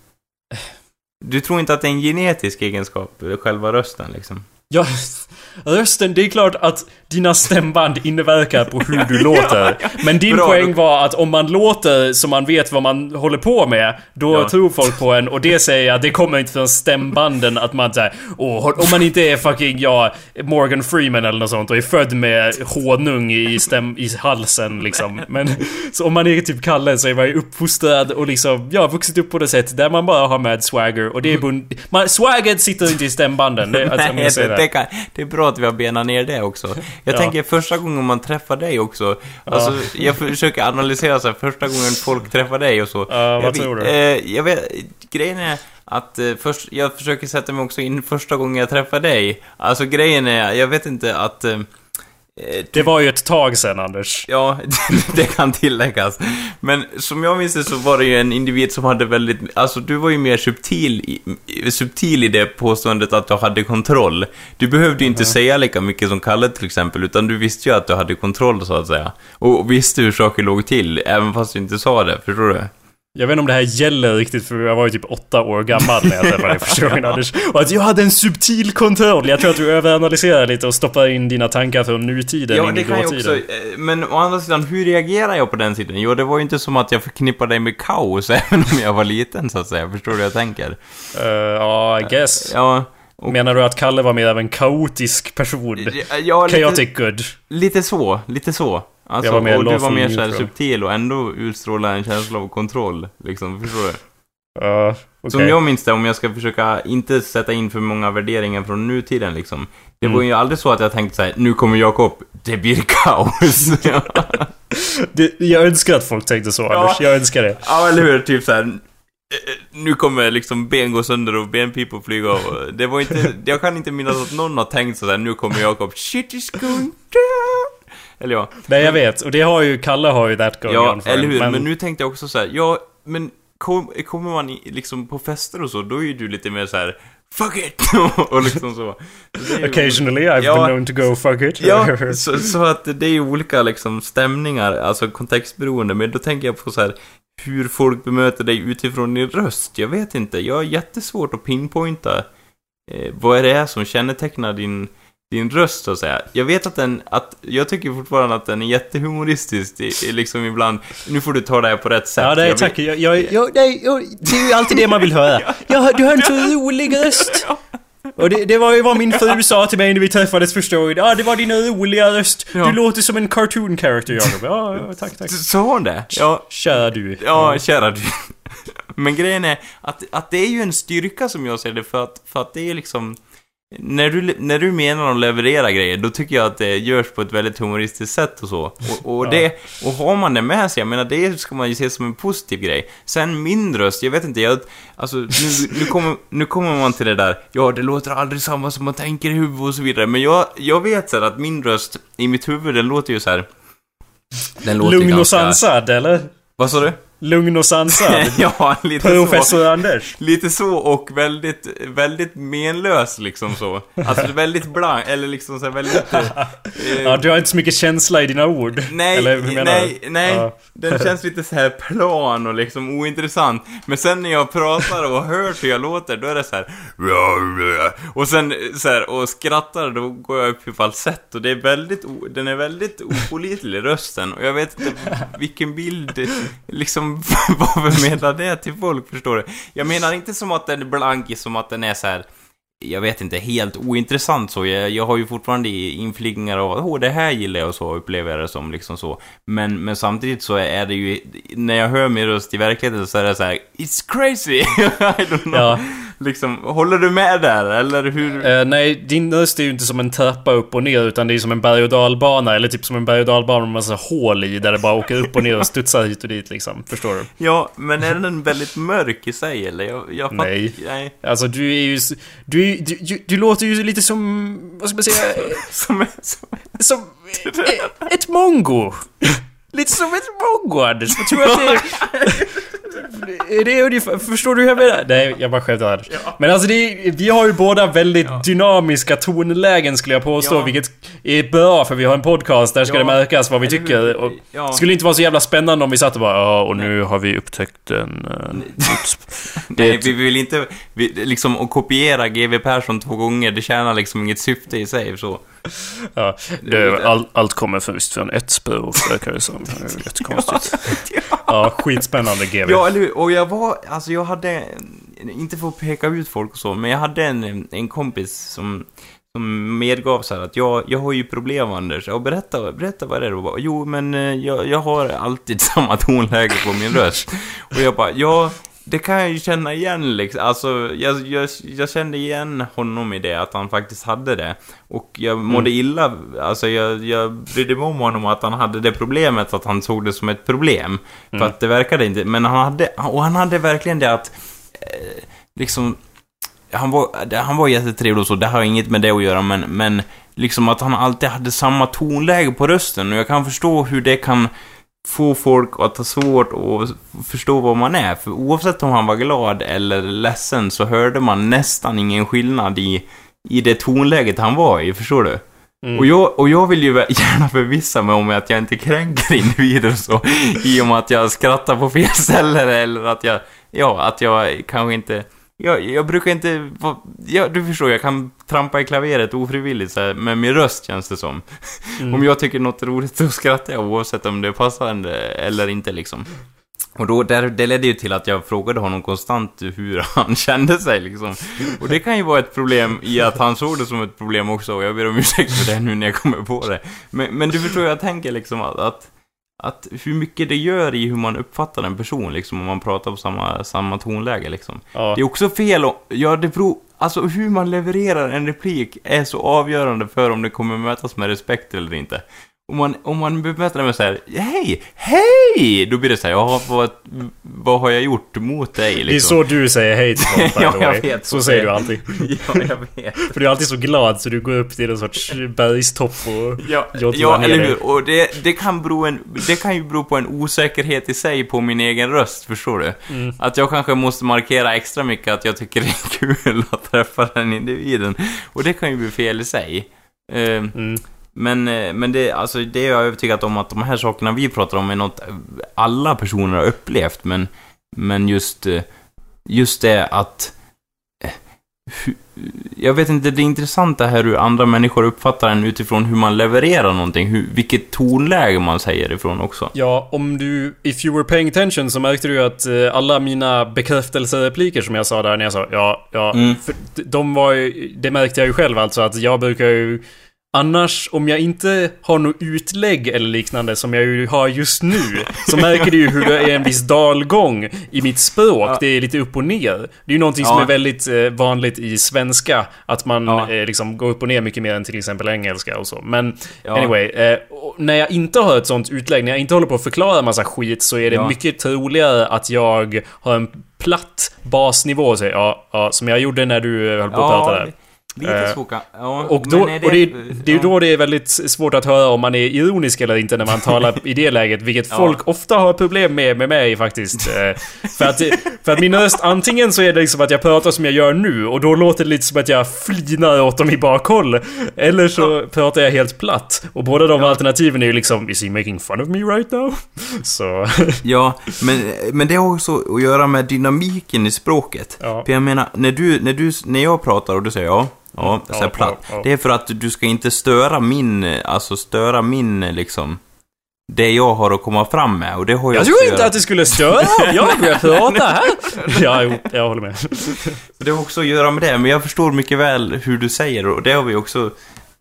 Du tror inte att det är en genetisk egenskap, själva rösten liksom? Ja, rösten, det är klart att dina stämband inverkar på hur du låter. Men din Bra, poäng var att om man låter som man vet vad man håller på med, då Ja. tror folk på en. Och det säger jag, det kommer inte från stämbanden att man säger åh, om man inte är fucking, ja, Morgan Freeman eller något sånt och är född med honung i, stäm, i halsen liksom. Men så om man är typ Kalle så är man ju uppfostrad och liksom, ja, vuxit upp på det sätt där man bara har med swagger och det är bund... Man, swagget sitter inte i stämbanden. Det, alltså, Nej, det. det, kan, det är bra att vi har benat ner det också. Jag Ja. tänker första gången man träffar dig också, alltså jag försöker analysera så här, första gången folk träffar dig och så. Ja, vad jag, tror du? Eh, jag vet, grejen är att eh, först, jag försöker sätta mig också in första gången jag träffar dig. Alltså grejen är, jag vet inte att... Eh, Det var ju ett tag sen Anders. Ja, det kan tilläggas. Men som jag minns det så var det ju en individ som hade väldigt... Alltså, du var ju mer subtil i, subtil i det påståendet att du hade kontroll. Du behövde ju inte säga lika mycket som Kalle till exempel, utan du visste ju att du hade kontroll så att säga. Och visste hur saker låg till, även fast du inte sa det. Förstår du? Jag vet inte om det här gäller riktigt för jag var ju typ åtta år gammal när jag träffade dig första gången Anders. Och att jag hade en subtil kontroll. Jag tror att du överanalyserar lite och stoppar in dina tankar från nutiden Ja, in det i dåtiden. också. eh, Men å andra sidan, hur reagerar jag på den sidan? Jo, det var ju inte som att jag förknippade dig med kaos, även om jag var liten, så att säga. Förstår du hur jag tänker? Eh, Ja, I guess. Ja, och... Menar du att Kalle var mer av en kaotisk person? Ja, lite, Chaotic good. lite så, lite så. Alltså, var mer och du var mer såhär subtil och ändå utstrålar en känsla av kontroll, liksom, förstår du? Ja, okej. Som jag minns det, om jag ska försöka inte sätta in för många värderingar från nutiden, liksom. Det Mm. var ju aldrig så att jag tänkte såhär, nu kommer Jakob, det blir kaos. Det, jag önskar att folk tänkte så Anders. Jag önskar det. Ja, eller hur? Typ såhär... eh, Nu kommer liksom ben gå sönder och benpipor flyga och det var inte... Jag kan inte minnas att någon har tänkt sådär, nu kommer Jakob, shit is going down. Eller ja. Nej, jag vet. Och det har ju, Kalle har ju that going Ja, on för eller hur? Men... nu tänkte jag också så här, ja, men kom, kommer man i, liksom på fester och så, då är ju du lite mer så här. Fuck it! och liksom så. Occasionally I've Ja. been known to go fuck it. Ja, så, så att det är ju olika liksom stämningar, alltså kontextberoende, men då tänker jag på så här hur folk bemöter dig utifrån din röst. Jag vet inte, jag har jättesvårt att pinpointa eh, vad är det är som kännetecknar din, din röst så att säga. Jag vet att den, att, jag tycker fortfarande att den är jättehumoristisk, i liksom ibland, nu får du ta det här på rätt sätt. Ja, det vill- tack. Jag, jag, jag, nej, jag, det är ju alltid det man vill höra. Jag, du har en så rolig röst. Och det, det var ju vad min fru sa till mig när vi träffades första gången. Ja, det var din roliga röst. Ja. Du låter som en cartoon character, Jakob. Ja, ja, tack, tack. Sa hon det? Ja, Kära du. Ja, kära du. Men grejen är att, att det är ju en styrka som jag ser det för att, för att det är liksom... När du, när du menar att leverera grejer, då tycker jag att det görs på ett väldigt humoristiskt sätt och så. Och, och, det, och har man det med sig, jag menar det ska man ju se som en positiv grej. Sen min röst, jag vet inte, jag... Alltså, nu, nu, kommer, nu kommer man till det där, ja det låter aldrig samma som man tänker i huvudet och så vidare. Men jag, jag vet så här att min röst, i mitt huvud, den låter ju så här. Den låter Lugn och ganska- sansad, eller? Vad sa du? Lugn och sansad. ja, lite Professor så. Anders. Lite så och väldigt, väldigt menlös liksom så. Alltså väldigt blank, eller liksom så här väldigt... Eh, Ja, du har inte så mycket känsla i dina ord. Nej, Eller nej, nej. Ja. Den känns lite så här plan och liksom ointressant. Men sen när jag pratar och hör hur jag låter, då är det så här. Och sen så här, och skrattar, då går jag upp i falsett. Och det är väldigt, den är väldigt opålitlig rösten. Och jag vet inte vilken bild, liksom, vad förmedlar det till folk, förstår du? Jag menar inte som att den är blank, som att den är så här jag vet inte, helt ointressant så. Jag, jag har ju fortfarande inflygningar av att åh, det här gillar jag och så upplever jag det som liksom så. Men, men samtidigt så är det ju, när jag hör min röst i verkligheten så är det så här, It's crazy! I don't know. Ja. Liksom, håller du med där, eller hur? Eh, nej, din röst är ju inte som en trappa upp och ner utan det är som en berg och dalbana eller typ som en berg och dalbana med massa hål i där det bara åker upp och ner och studsar hit och dit liksom. Förstår du? Ja, men är den väldigt mörk i sig, eller? Jag, jag Nej. nej. Alltså du är ju... Du, du, du, du låter ju lite som... Vad ska man säga? Som, som, Som ett, mongo. Lite som ett mongo Anders. Jag tror att det är... Är det ungefär, förstår du hur jag menar? Nej, jag bara skämtar. Men alltså det är, vi har ju båda väldigt dynamiska tonlägen skulle jag påstå, Ja. vilket är bra för vi har en podcast, där ska Ja. det märkas vad vi Eller tycker. Ja. Det skulle inte vara så jävla spännande om vi satt och bara ja, och nu har vi upptäckt en... Uh, det Nej, vi vill inte, vi, liksom, att kopiera GW Persson två gånger, det tjänar liksom inget syfte i sig, så. Ja, Det all, allt kommer först från ett språk, verkar det som. Det är jättekonstigt. Ja, Ja, skitspännande GV. Ja, eller hur? Och jag var, alltså jag hade, inte för att peka ut folk och så, men jag hade en, en kompis som, som medgav så här att jag, jag har ju problem Anders, och berätta, berätta vad det är då. Bara, Jo, men eh, jag, jag har alltid samma tonläge på min röst. Och jag bara, ja, det kan jag ju känna igen liksom. Alltså, jag, jag, jag kände igen honom i det, att han faktiskt hade det. Och jag mådde illa, alltså jag, jag brydde mig om honom att han hade det problemet, att han såg det som ett problem. För att det verkade inte, men han hade, och han hade verkligen det att, eh, liksom, han var, han var jättetrevlig och så, det har inget med det att göra, men, men liksom att han alltid hade samma tonläge på rösten. Och jag kan förstå hur det kan få folk att ha svårt att förstå vad man är. För oavsett om han var glad eller ledsen så hörde man nästan ingen skillnad i, i det tonläget han var i, förstår du? Och, jag, och jag vill ju gärna förvissa mig om att jag inte kränker individer och så, i och med att jag skrattar på fel ställen eller att jag, ja, att jag kanske inte, jag, jag brukar inte, vara- ja, du förstår, jag kan trampa i klaveret ofrivilligt så här, med min röst känns det som. Om jag tycker något är roligt så skrattar jag oavsett om det är passande eller inte liksom. Och då, där, det ledde ju till att jag frågade honom konstant hur han kände sig liksom. Och det kan ju vara ett problem i att han såg det som ett problem också, och jag ber om ursäkt för det nu när jag kommer på det. Men, men du förstår, jag tänker liksom att, att, att hur mycket det gör i hur man uppfattar en person liksom, om man pratar på samma, samma tonläge liksom. Ja. Det är också fel och, ja det beror, alltså hur man levererar en replik är så avgörande för om det kommer mötas med respekt eller inte. Om man, om man bemöter det med så här, hej, hej! Då blir det så här, ja, vad, vad har jag gjort mot dig liksom? Det är så du säger hej till folk, Ja, jag vet. Så säger du alltid. ja, jag vet. För du är alltid så glad så du går upp till en sorts bergstopp och Ja, ja eller hur? Och det, det, kan bero en, det kan ju bero på en osäkerhet i sig på min egen röst, förstår du? Mm. Att jag kanske måste markera extra mycket att jag tycker det är kul att träffa den individen. Och det kan ju bli fel i sig. Eh, Mm. Men, eh, men det, alltså, det är jag övertygad om att de här sakerna vi pratar om är något alla personer har upplevt, men, men just, eh, just det att... eh, Jag vet inte, det är intressant det här hur andra människor uppfattar en utifrån hur man levererar någonting, hur, vilket tonläge man säger ifrån också. Ja, om du... If you were paying attention så märkte du att alla mina bekräftelserepliker som jag sa där när jag sa ja, ja. Mm. De var ju... Det märkte jag ju själv alltså att jag brukar ju... Annars, om jag inte har något utlägg eller liknande som jag ju har just nu, så märker du ju hur det är en viss dalgång i mitt språk. Ja. Det är lite upp och ner. Det är ju någonting som Ja. är väldigt eh, vanligt i svenska. Att man Ja. eh, liksom går upp och ner mycket mer än till exempel engelska och så. Men anyway, eh, när jag inte har ett sånt utlägg, när jag inte håller på att förklara massa skit, så är det mycket troligare att jag har en platt basnivå säger ja, som jag gjorde när du höll på att prata där. Lite Eh. Ja, Och, då, är och det, är, det är ju ja. då det är väldigt svårt att höra om man är ironisk eller inte när man talar i det läget, vilket Ja. folk ofta har problem med med mig faktiskt. Eh, För att, för att min röst, antingen så är det liksom att jag pratar som jag gör nu och då låter det lite som att jag flinar åt dem i bakhåll. Eller så pratar jag helt platt. Och båda de alternativen är ju liksom, is he making fun of me right now? Så... Ja, men, men det har också att göra med dynamiken i språket. Ja. För jag menar, när, du, när, du, när jag pratar och du säger ja, ja, så här platt. Det är för att du ska inte störa min, alltså störa min, liksom, det jag har att komma fram med. Och det har jag Jag tror att inte göra- att det skulle störa om jag börjar prata här. Ja, jo, jag håller med. Det har också att göra med det, men jag förstår mycket väl hur du säger och det har vi också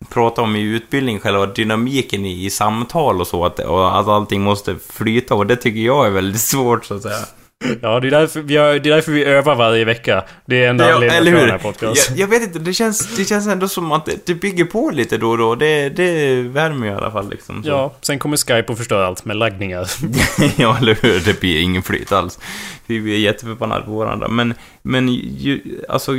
pratat om i utbildning, själva dynamiken i, i samtal och så, att, och att allting måste flyta och det tycker jag är väldigt svårt så att säga. Ja, det är därför vi, har, det är därför vi övar varje vecka. Det är enda Ja, anledningen till den här podcasten. Jag, jag vet inte, det känns, det känns ändå som att det, det bygger på lite då och då. Det, det värmer i alla fall liksom. Så. Ja, sen kommer Skype och förstör allt med laggningar. ja, eller hur? Det blir ingen flyt alls. Vi blir jätteförbannade på varandra. Men, men ju, alltså,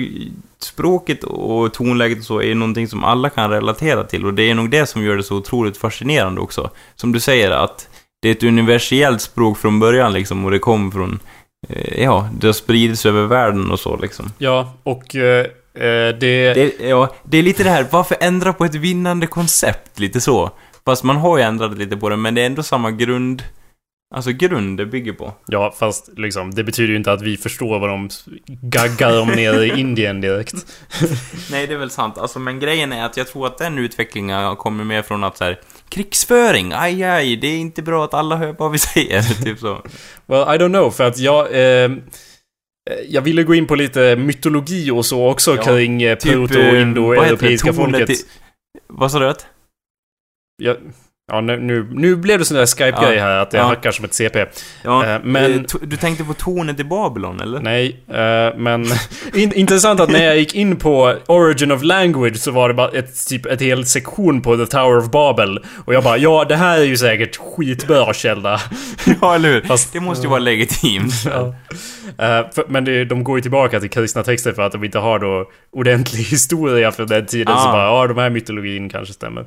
språket och tonläget och så är ju någonting som alla kan relatera till. Och det är nog det som gör det så otroligt fascinerande också. Som du säger, att det är ett universellt språk från början liksom. Och det kom från, eh, ja, det har spridits över världen och så liksom. Ja, och eh, eh, det... Det, ja, det är lite det här, varför ändra på ett vinnande koncept? Lite så. Fast man har ju ändrat lite på det, men det är ändå samma grund... Alltså grund det bygger på. Ja, fast liksom, det betyder ju inte att vi förstår vad de gaggar om nere i Indien direkt. Nej, det är väl sant. Alltså, men grejen är att jag tror att den utvecklingen har kommit med från att så här, krigsföring, aj aj, det är inte bra att alla hör vad vi säger, typ så. Well, I don't know, för att jag... Eh, jag ville gå in på lite mytologi och så också Ja, kring eh, Typ, eh, proto-indo-europeiska Tonet folket. i- Vad sa du? att? Ja, ja nu, nu, nu blev det sån där Skype-grej här, att jag ja. hackar som ett CP. Ja, Eh, men- eh, Du tänkte på tornet i Babylon, eller? Nej, eh, men in, intressant att när jag gick in på Origin of Language så var det bara ett, typ, ett helt sektion på The Tower of Babel. Och jag bara, ja det här är ju säkert skitbra källa. Ja, eller hur? Fast- det måste ju vara legitimt. Ja. Eh, för, men det, de går ju tillbaka till kristna texter för att de inte har då ordentlig historia för den tiden. Så Ah. bara, ja de här mytologin kanske stämmer.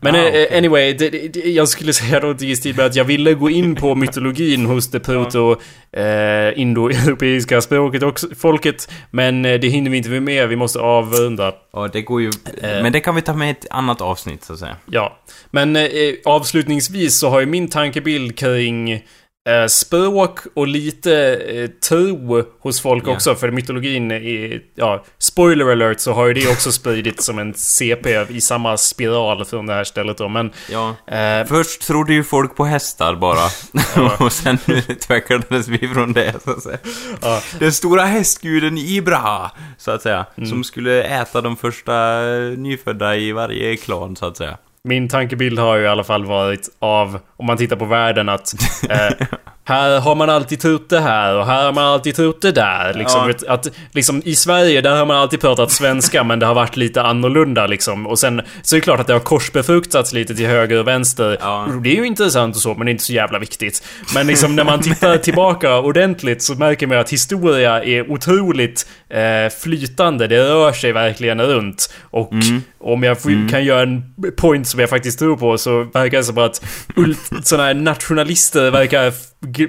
Men Ah, eh, okej. anyway, det, det, jag skulle säga någonting i stil att jag ville gå in på mytologin hos det proto eh, indoeuropeiska språket och folket. Men eh, det hinner vi inte med, vi måste avrunda. Ja, det går ju... Men det kan vi ta med i ett annat avsnitt, så att säga. Ja. Men eh, avslutningsvis så har ju min tankebild kring eh, språk och lite eh, tro hos folk Ja. också. För mytologin är, ja, spoiler alert så har ju det också spridits som en CP i samma spiral från det här stället då. Men Ja. eh, Först trodde ju folk på hästar bara. och sen utvecklades vi från det, så att säga. Ja. Den stora hästguden Ibraha, så att säga. Mm. Som skulle äta de första nyfödda i varje klan, så att säga. Min tankebild har ju i alla fall varit av, om man tittar på världen, att eh, här har man alltid trott det här och här har man alltid trott det där. Liksom, Ja. att, liksom, I Sverige, där har man alltid pratat svenska men det har varit lite annorlunda liksom. Och sen så är det klart att det har korsbefruktats lite till höger och vänster. Ja. Det är ju intressant och så, men det är inte så jävla viktigt. Men liksom när man tittar tillbaka ordentligt så märker man att historia är otroligt eh, flytande. Det rör sig verkligen runt. Och Mm. om jag får, kan göra en point som jag faktiskt tror på så verkar det som att såna här nationalister verkar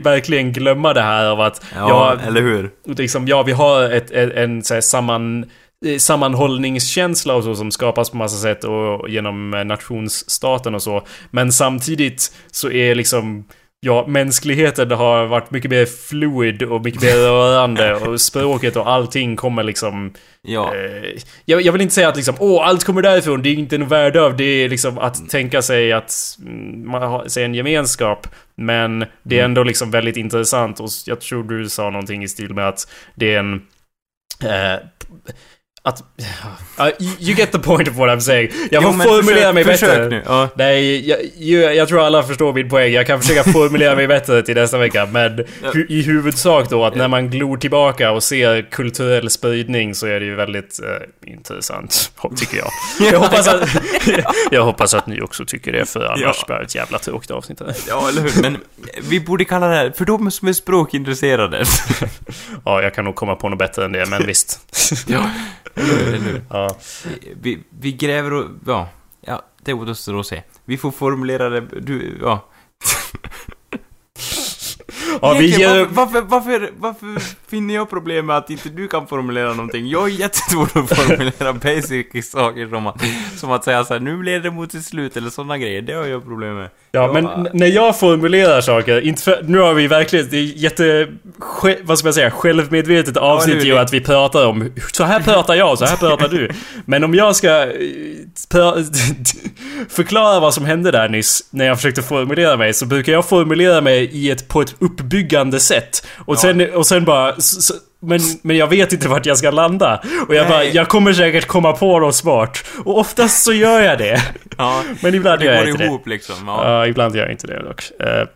verkligen glömma det här av att Ja, eller hur? liksom, ja vi har ett, ett, en så här, samman eh, sammanhållningskänsla och så som skapas på massa sätt och genom eh, nationsstaten och så. Men samtidigt så är liksom Ja, mänskligheten har varit mycket mer fluid och mycket mer rörande och språket och allting kommer liksom Ja. Eh, jag, jag vill inte säga att liksom, åh, allt kommer därifrån, det är inte en värde av det är liksom att tänka sig att mm, man har sig en gemenskap. Men det är ändå liksom väldigt intressant och jag tror du sa någonting i stil med att det är en... Eh, att... Uh, you get the point of what I'm saying. Jag Jo, får men formulera försök- mig försök bättre. Nu. Ja. Nej, jag, jag, jag tror alla förstår min poäng. Jag kan försöka formulera mig bättre till nästa vecka. Men hu i huvudsak då att när man glor tillbaka och ser kulturell spridning så är det ju väldigt eh, intressant, tycker jag. Jag hoppas, att, jag hoppas att ni också tycker det, för annars Ja. blir det ett jävla tråkigt avsnitt. ja, eller hur? Men vi borde kalla det här, för de som är språkintresserade. Ja, jag kan nog komma på något bättre än det, men visst. ja. Eller? Ja. Vi, vi gräver och... Ja, ja det återstår att se. Vi får formulera det... Du, ja. Ja, vi ger... varför, varför, varför, finner jag problem med att inte du kan formulera någonting? Jag är jättesvår att formulera basic saker som att, som att säga så här, nu leder det mot sitt slut eller sådana grejer. Det har jag problem med. Ja, Jag- men när jag formulerar saker, inte för, nu har vi verkligen, det är jätte, vad ska man säga, självmedvetet avsnitt är ju att vi pratar om, så här pratar jag, så här pratar du. Men om jag ska eh, förklara vad som hände där nyss, när jag försökte formulera mig, så brukar jag formulera mig i ett, på ett uppbyggande sätt. Och, sen, och sen bara, s- s- men, men jag vet inte vart jag ska landa. Och jag Nej. bara, jag kommer säkert komma på något smart. Och oftast så gör jag det. Ja, Men ibland det gör jag går inte det. ihop liksom. Ja. Ja, ibland gör jag inte det dock. Eh,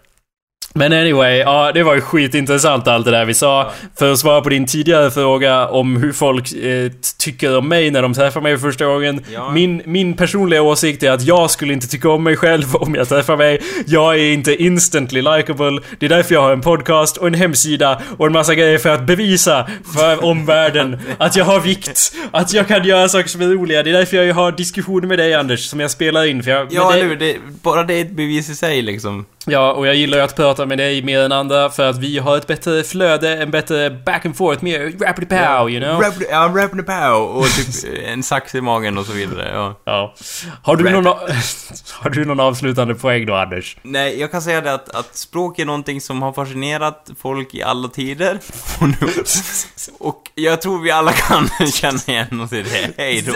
men anyway, ja det var ju skitintressant allt det där vi sa. För att svara på din tidigare fråga om hur folk eh, tycker om mig när de träffar mig första gången. Ja. Min, min personliga åsikt är att jag skulle inte tycka om mig själv om jag träffar mig. Jag är inte instantly likable. Det är därför jag har en podcast och en hemsida och en massa grejer för att bevisa för omvärlden att jag har vikt. Att jag kan göra saker som är roliga. Det är därför jag har diskussioner med dig Anders, som jag spelar in. För jag, Ja, dig- nu, det, bara det är ett bevis i sig liksom. Ja, och jag gillar ju att prata med dig mer än andra för att vi har ett bättre flöde, en bättre back and forth, mer rapid pow, you know? Rap, ja, rap the pow och typ en sax i magen och så vidare, ja. Ja. Har du, Rap. någon, har du någon avslutande poäng då, Anders? Nej, jag kan säga det att, att språk är någonting som har fascinerat folk i alla tider. Och, nu, och jag tror vi alla kan känna igen oss i det. Hej då.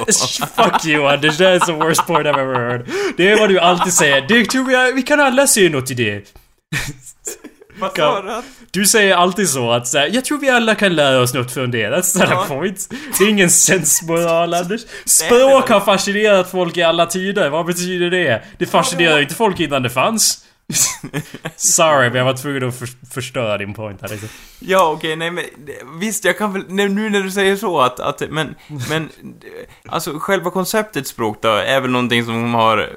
Fuck you, Anders. That is the worst point I've ever heard. Det är vad du alltid säger. Det tror jag, vi kan alla se något i det. Vad sa du? Du säger alltid så att så här, jag tror vi alla kan lära oss något från det. That's Ja. point. Det är ingen sensmoral, Anders. Språk har fascinerat folk i alla tider. Vad betyder det? Det fascinerar ju inte folk innan det fanns. Sorry, men jag var tvungen att för, förstöra din point här liksom. Ja, okej, nej men visst, jag kan väl, nu när du säger så att, att men, men, alltså själva konceptet språk då, är väl någonting som har,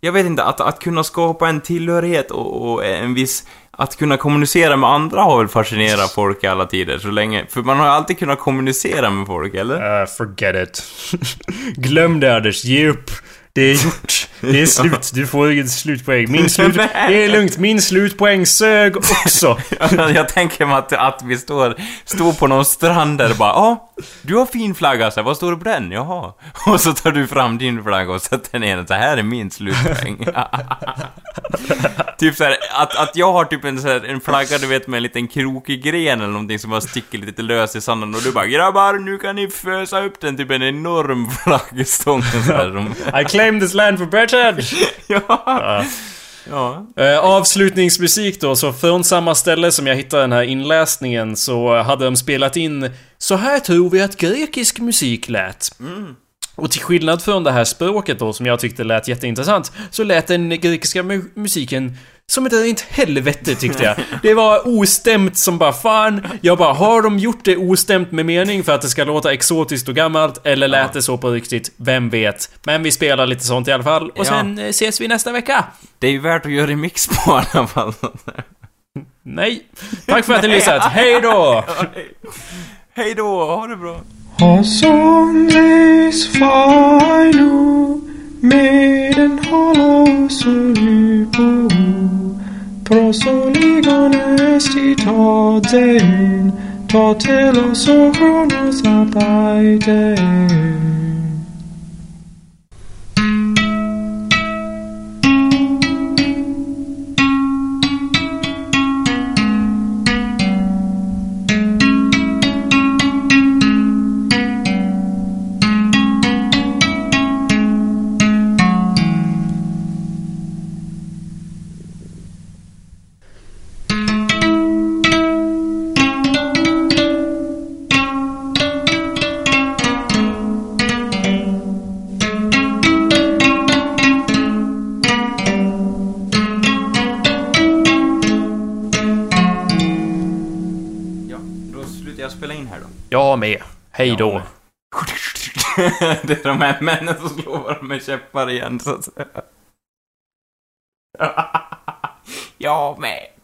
jag vet inte, att, att kunna skapa en tillhörighet och, och en viss, att kunna kommunicera med andra har väl fascinerat folk i alla tider, så länge, för man har ju alltid kunnat kommunicera med folk, eller? Uh, forget it. Glöm det Anders, ge upp. Det är gjort. Det är slut. Du får ingen slutpoäng. Min slut... Det är lugnt. Min slutpoäng sög också. jag tänker mig att, att vi står, står på någon strand där och bara Ja, du har fin flagga, så här, vad står det på den? Jaha. Och så tar du fram din flagga och sätter ner den, så här är min slutpoäng. typ så här, att, att jag har typ en, så här, en flagga, du vet, med en liten krokig gren eller någonting som bara sticker lite lös i sanden och du bara Grabbar, nu kan ni fösa upp den, typ en enorm flaggstång så här, som, I claim this land for Britain! ja. Ja. Eh, avslutningsmusik då, så från samma ställe som jag hittade den här inläsningen så hade de spelat in Så här tror vi att grekisk musik lät. Och till skillnad från det här språket då, som jag tyckte lät jätteintressant, så lät den grekiska mu- musiken som ett rent helvete tyckte jag. Det var ostämt som bara fan. Jag bara, har de gjort det ostämt med mening för att det ska låta exotiskt och gammalt? Eller lät det så på riktigt? Vem vet? Men vi spelar lite sånt i alla fall. Och Ja. sen eh, ses vi nästa vecka. Det är ju värt att göra remix på i alla fall. Nej. Tack för att ni lyssnat. Hej då! Hej då, ha det bra. Hosan seis fainu, meidän halosu pro prosoligon esti todein, totelo ohronos ataiteen. Hej då. det är de här männen som slår varandra med käppar igen, så att säga. jag med.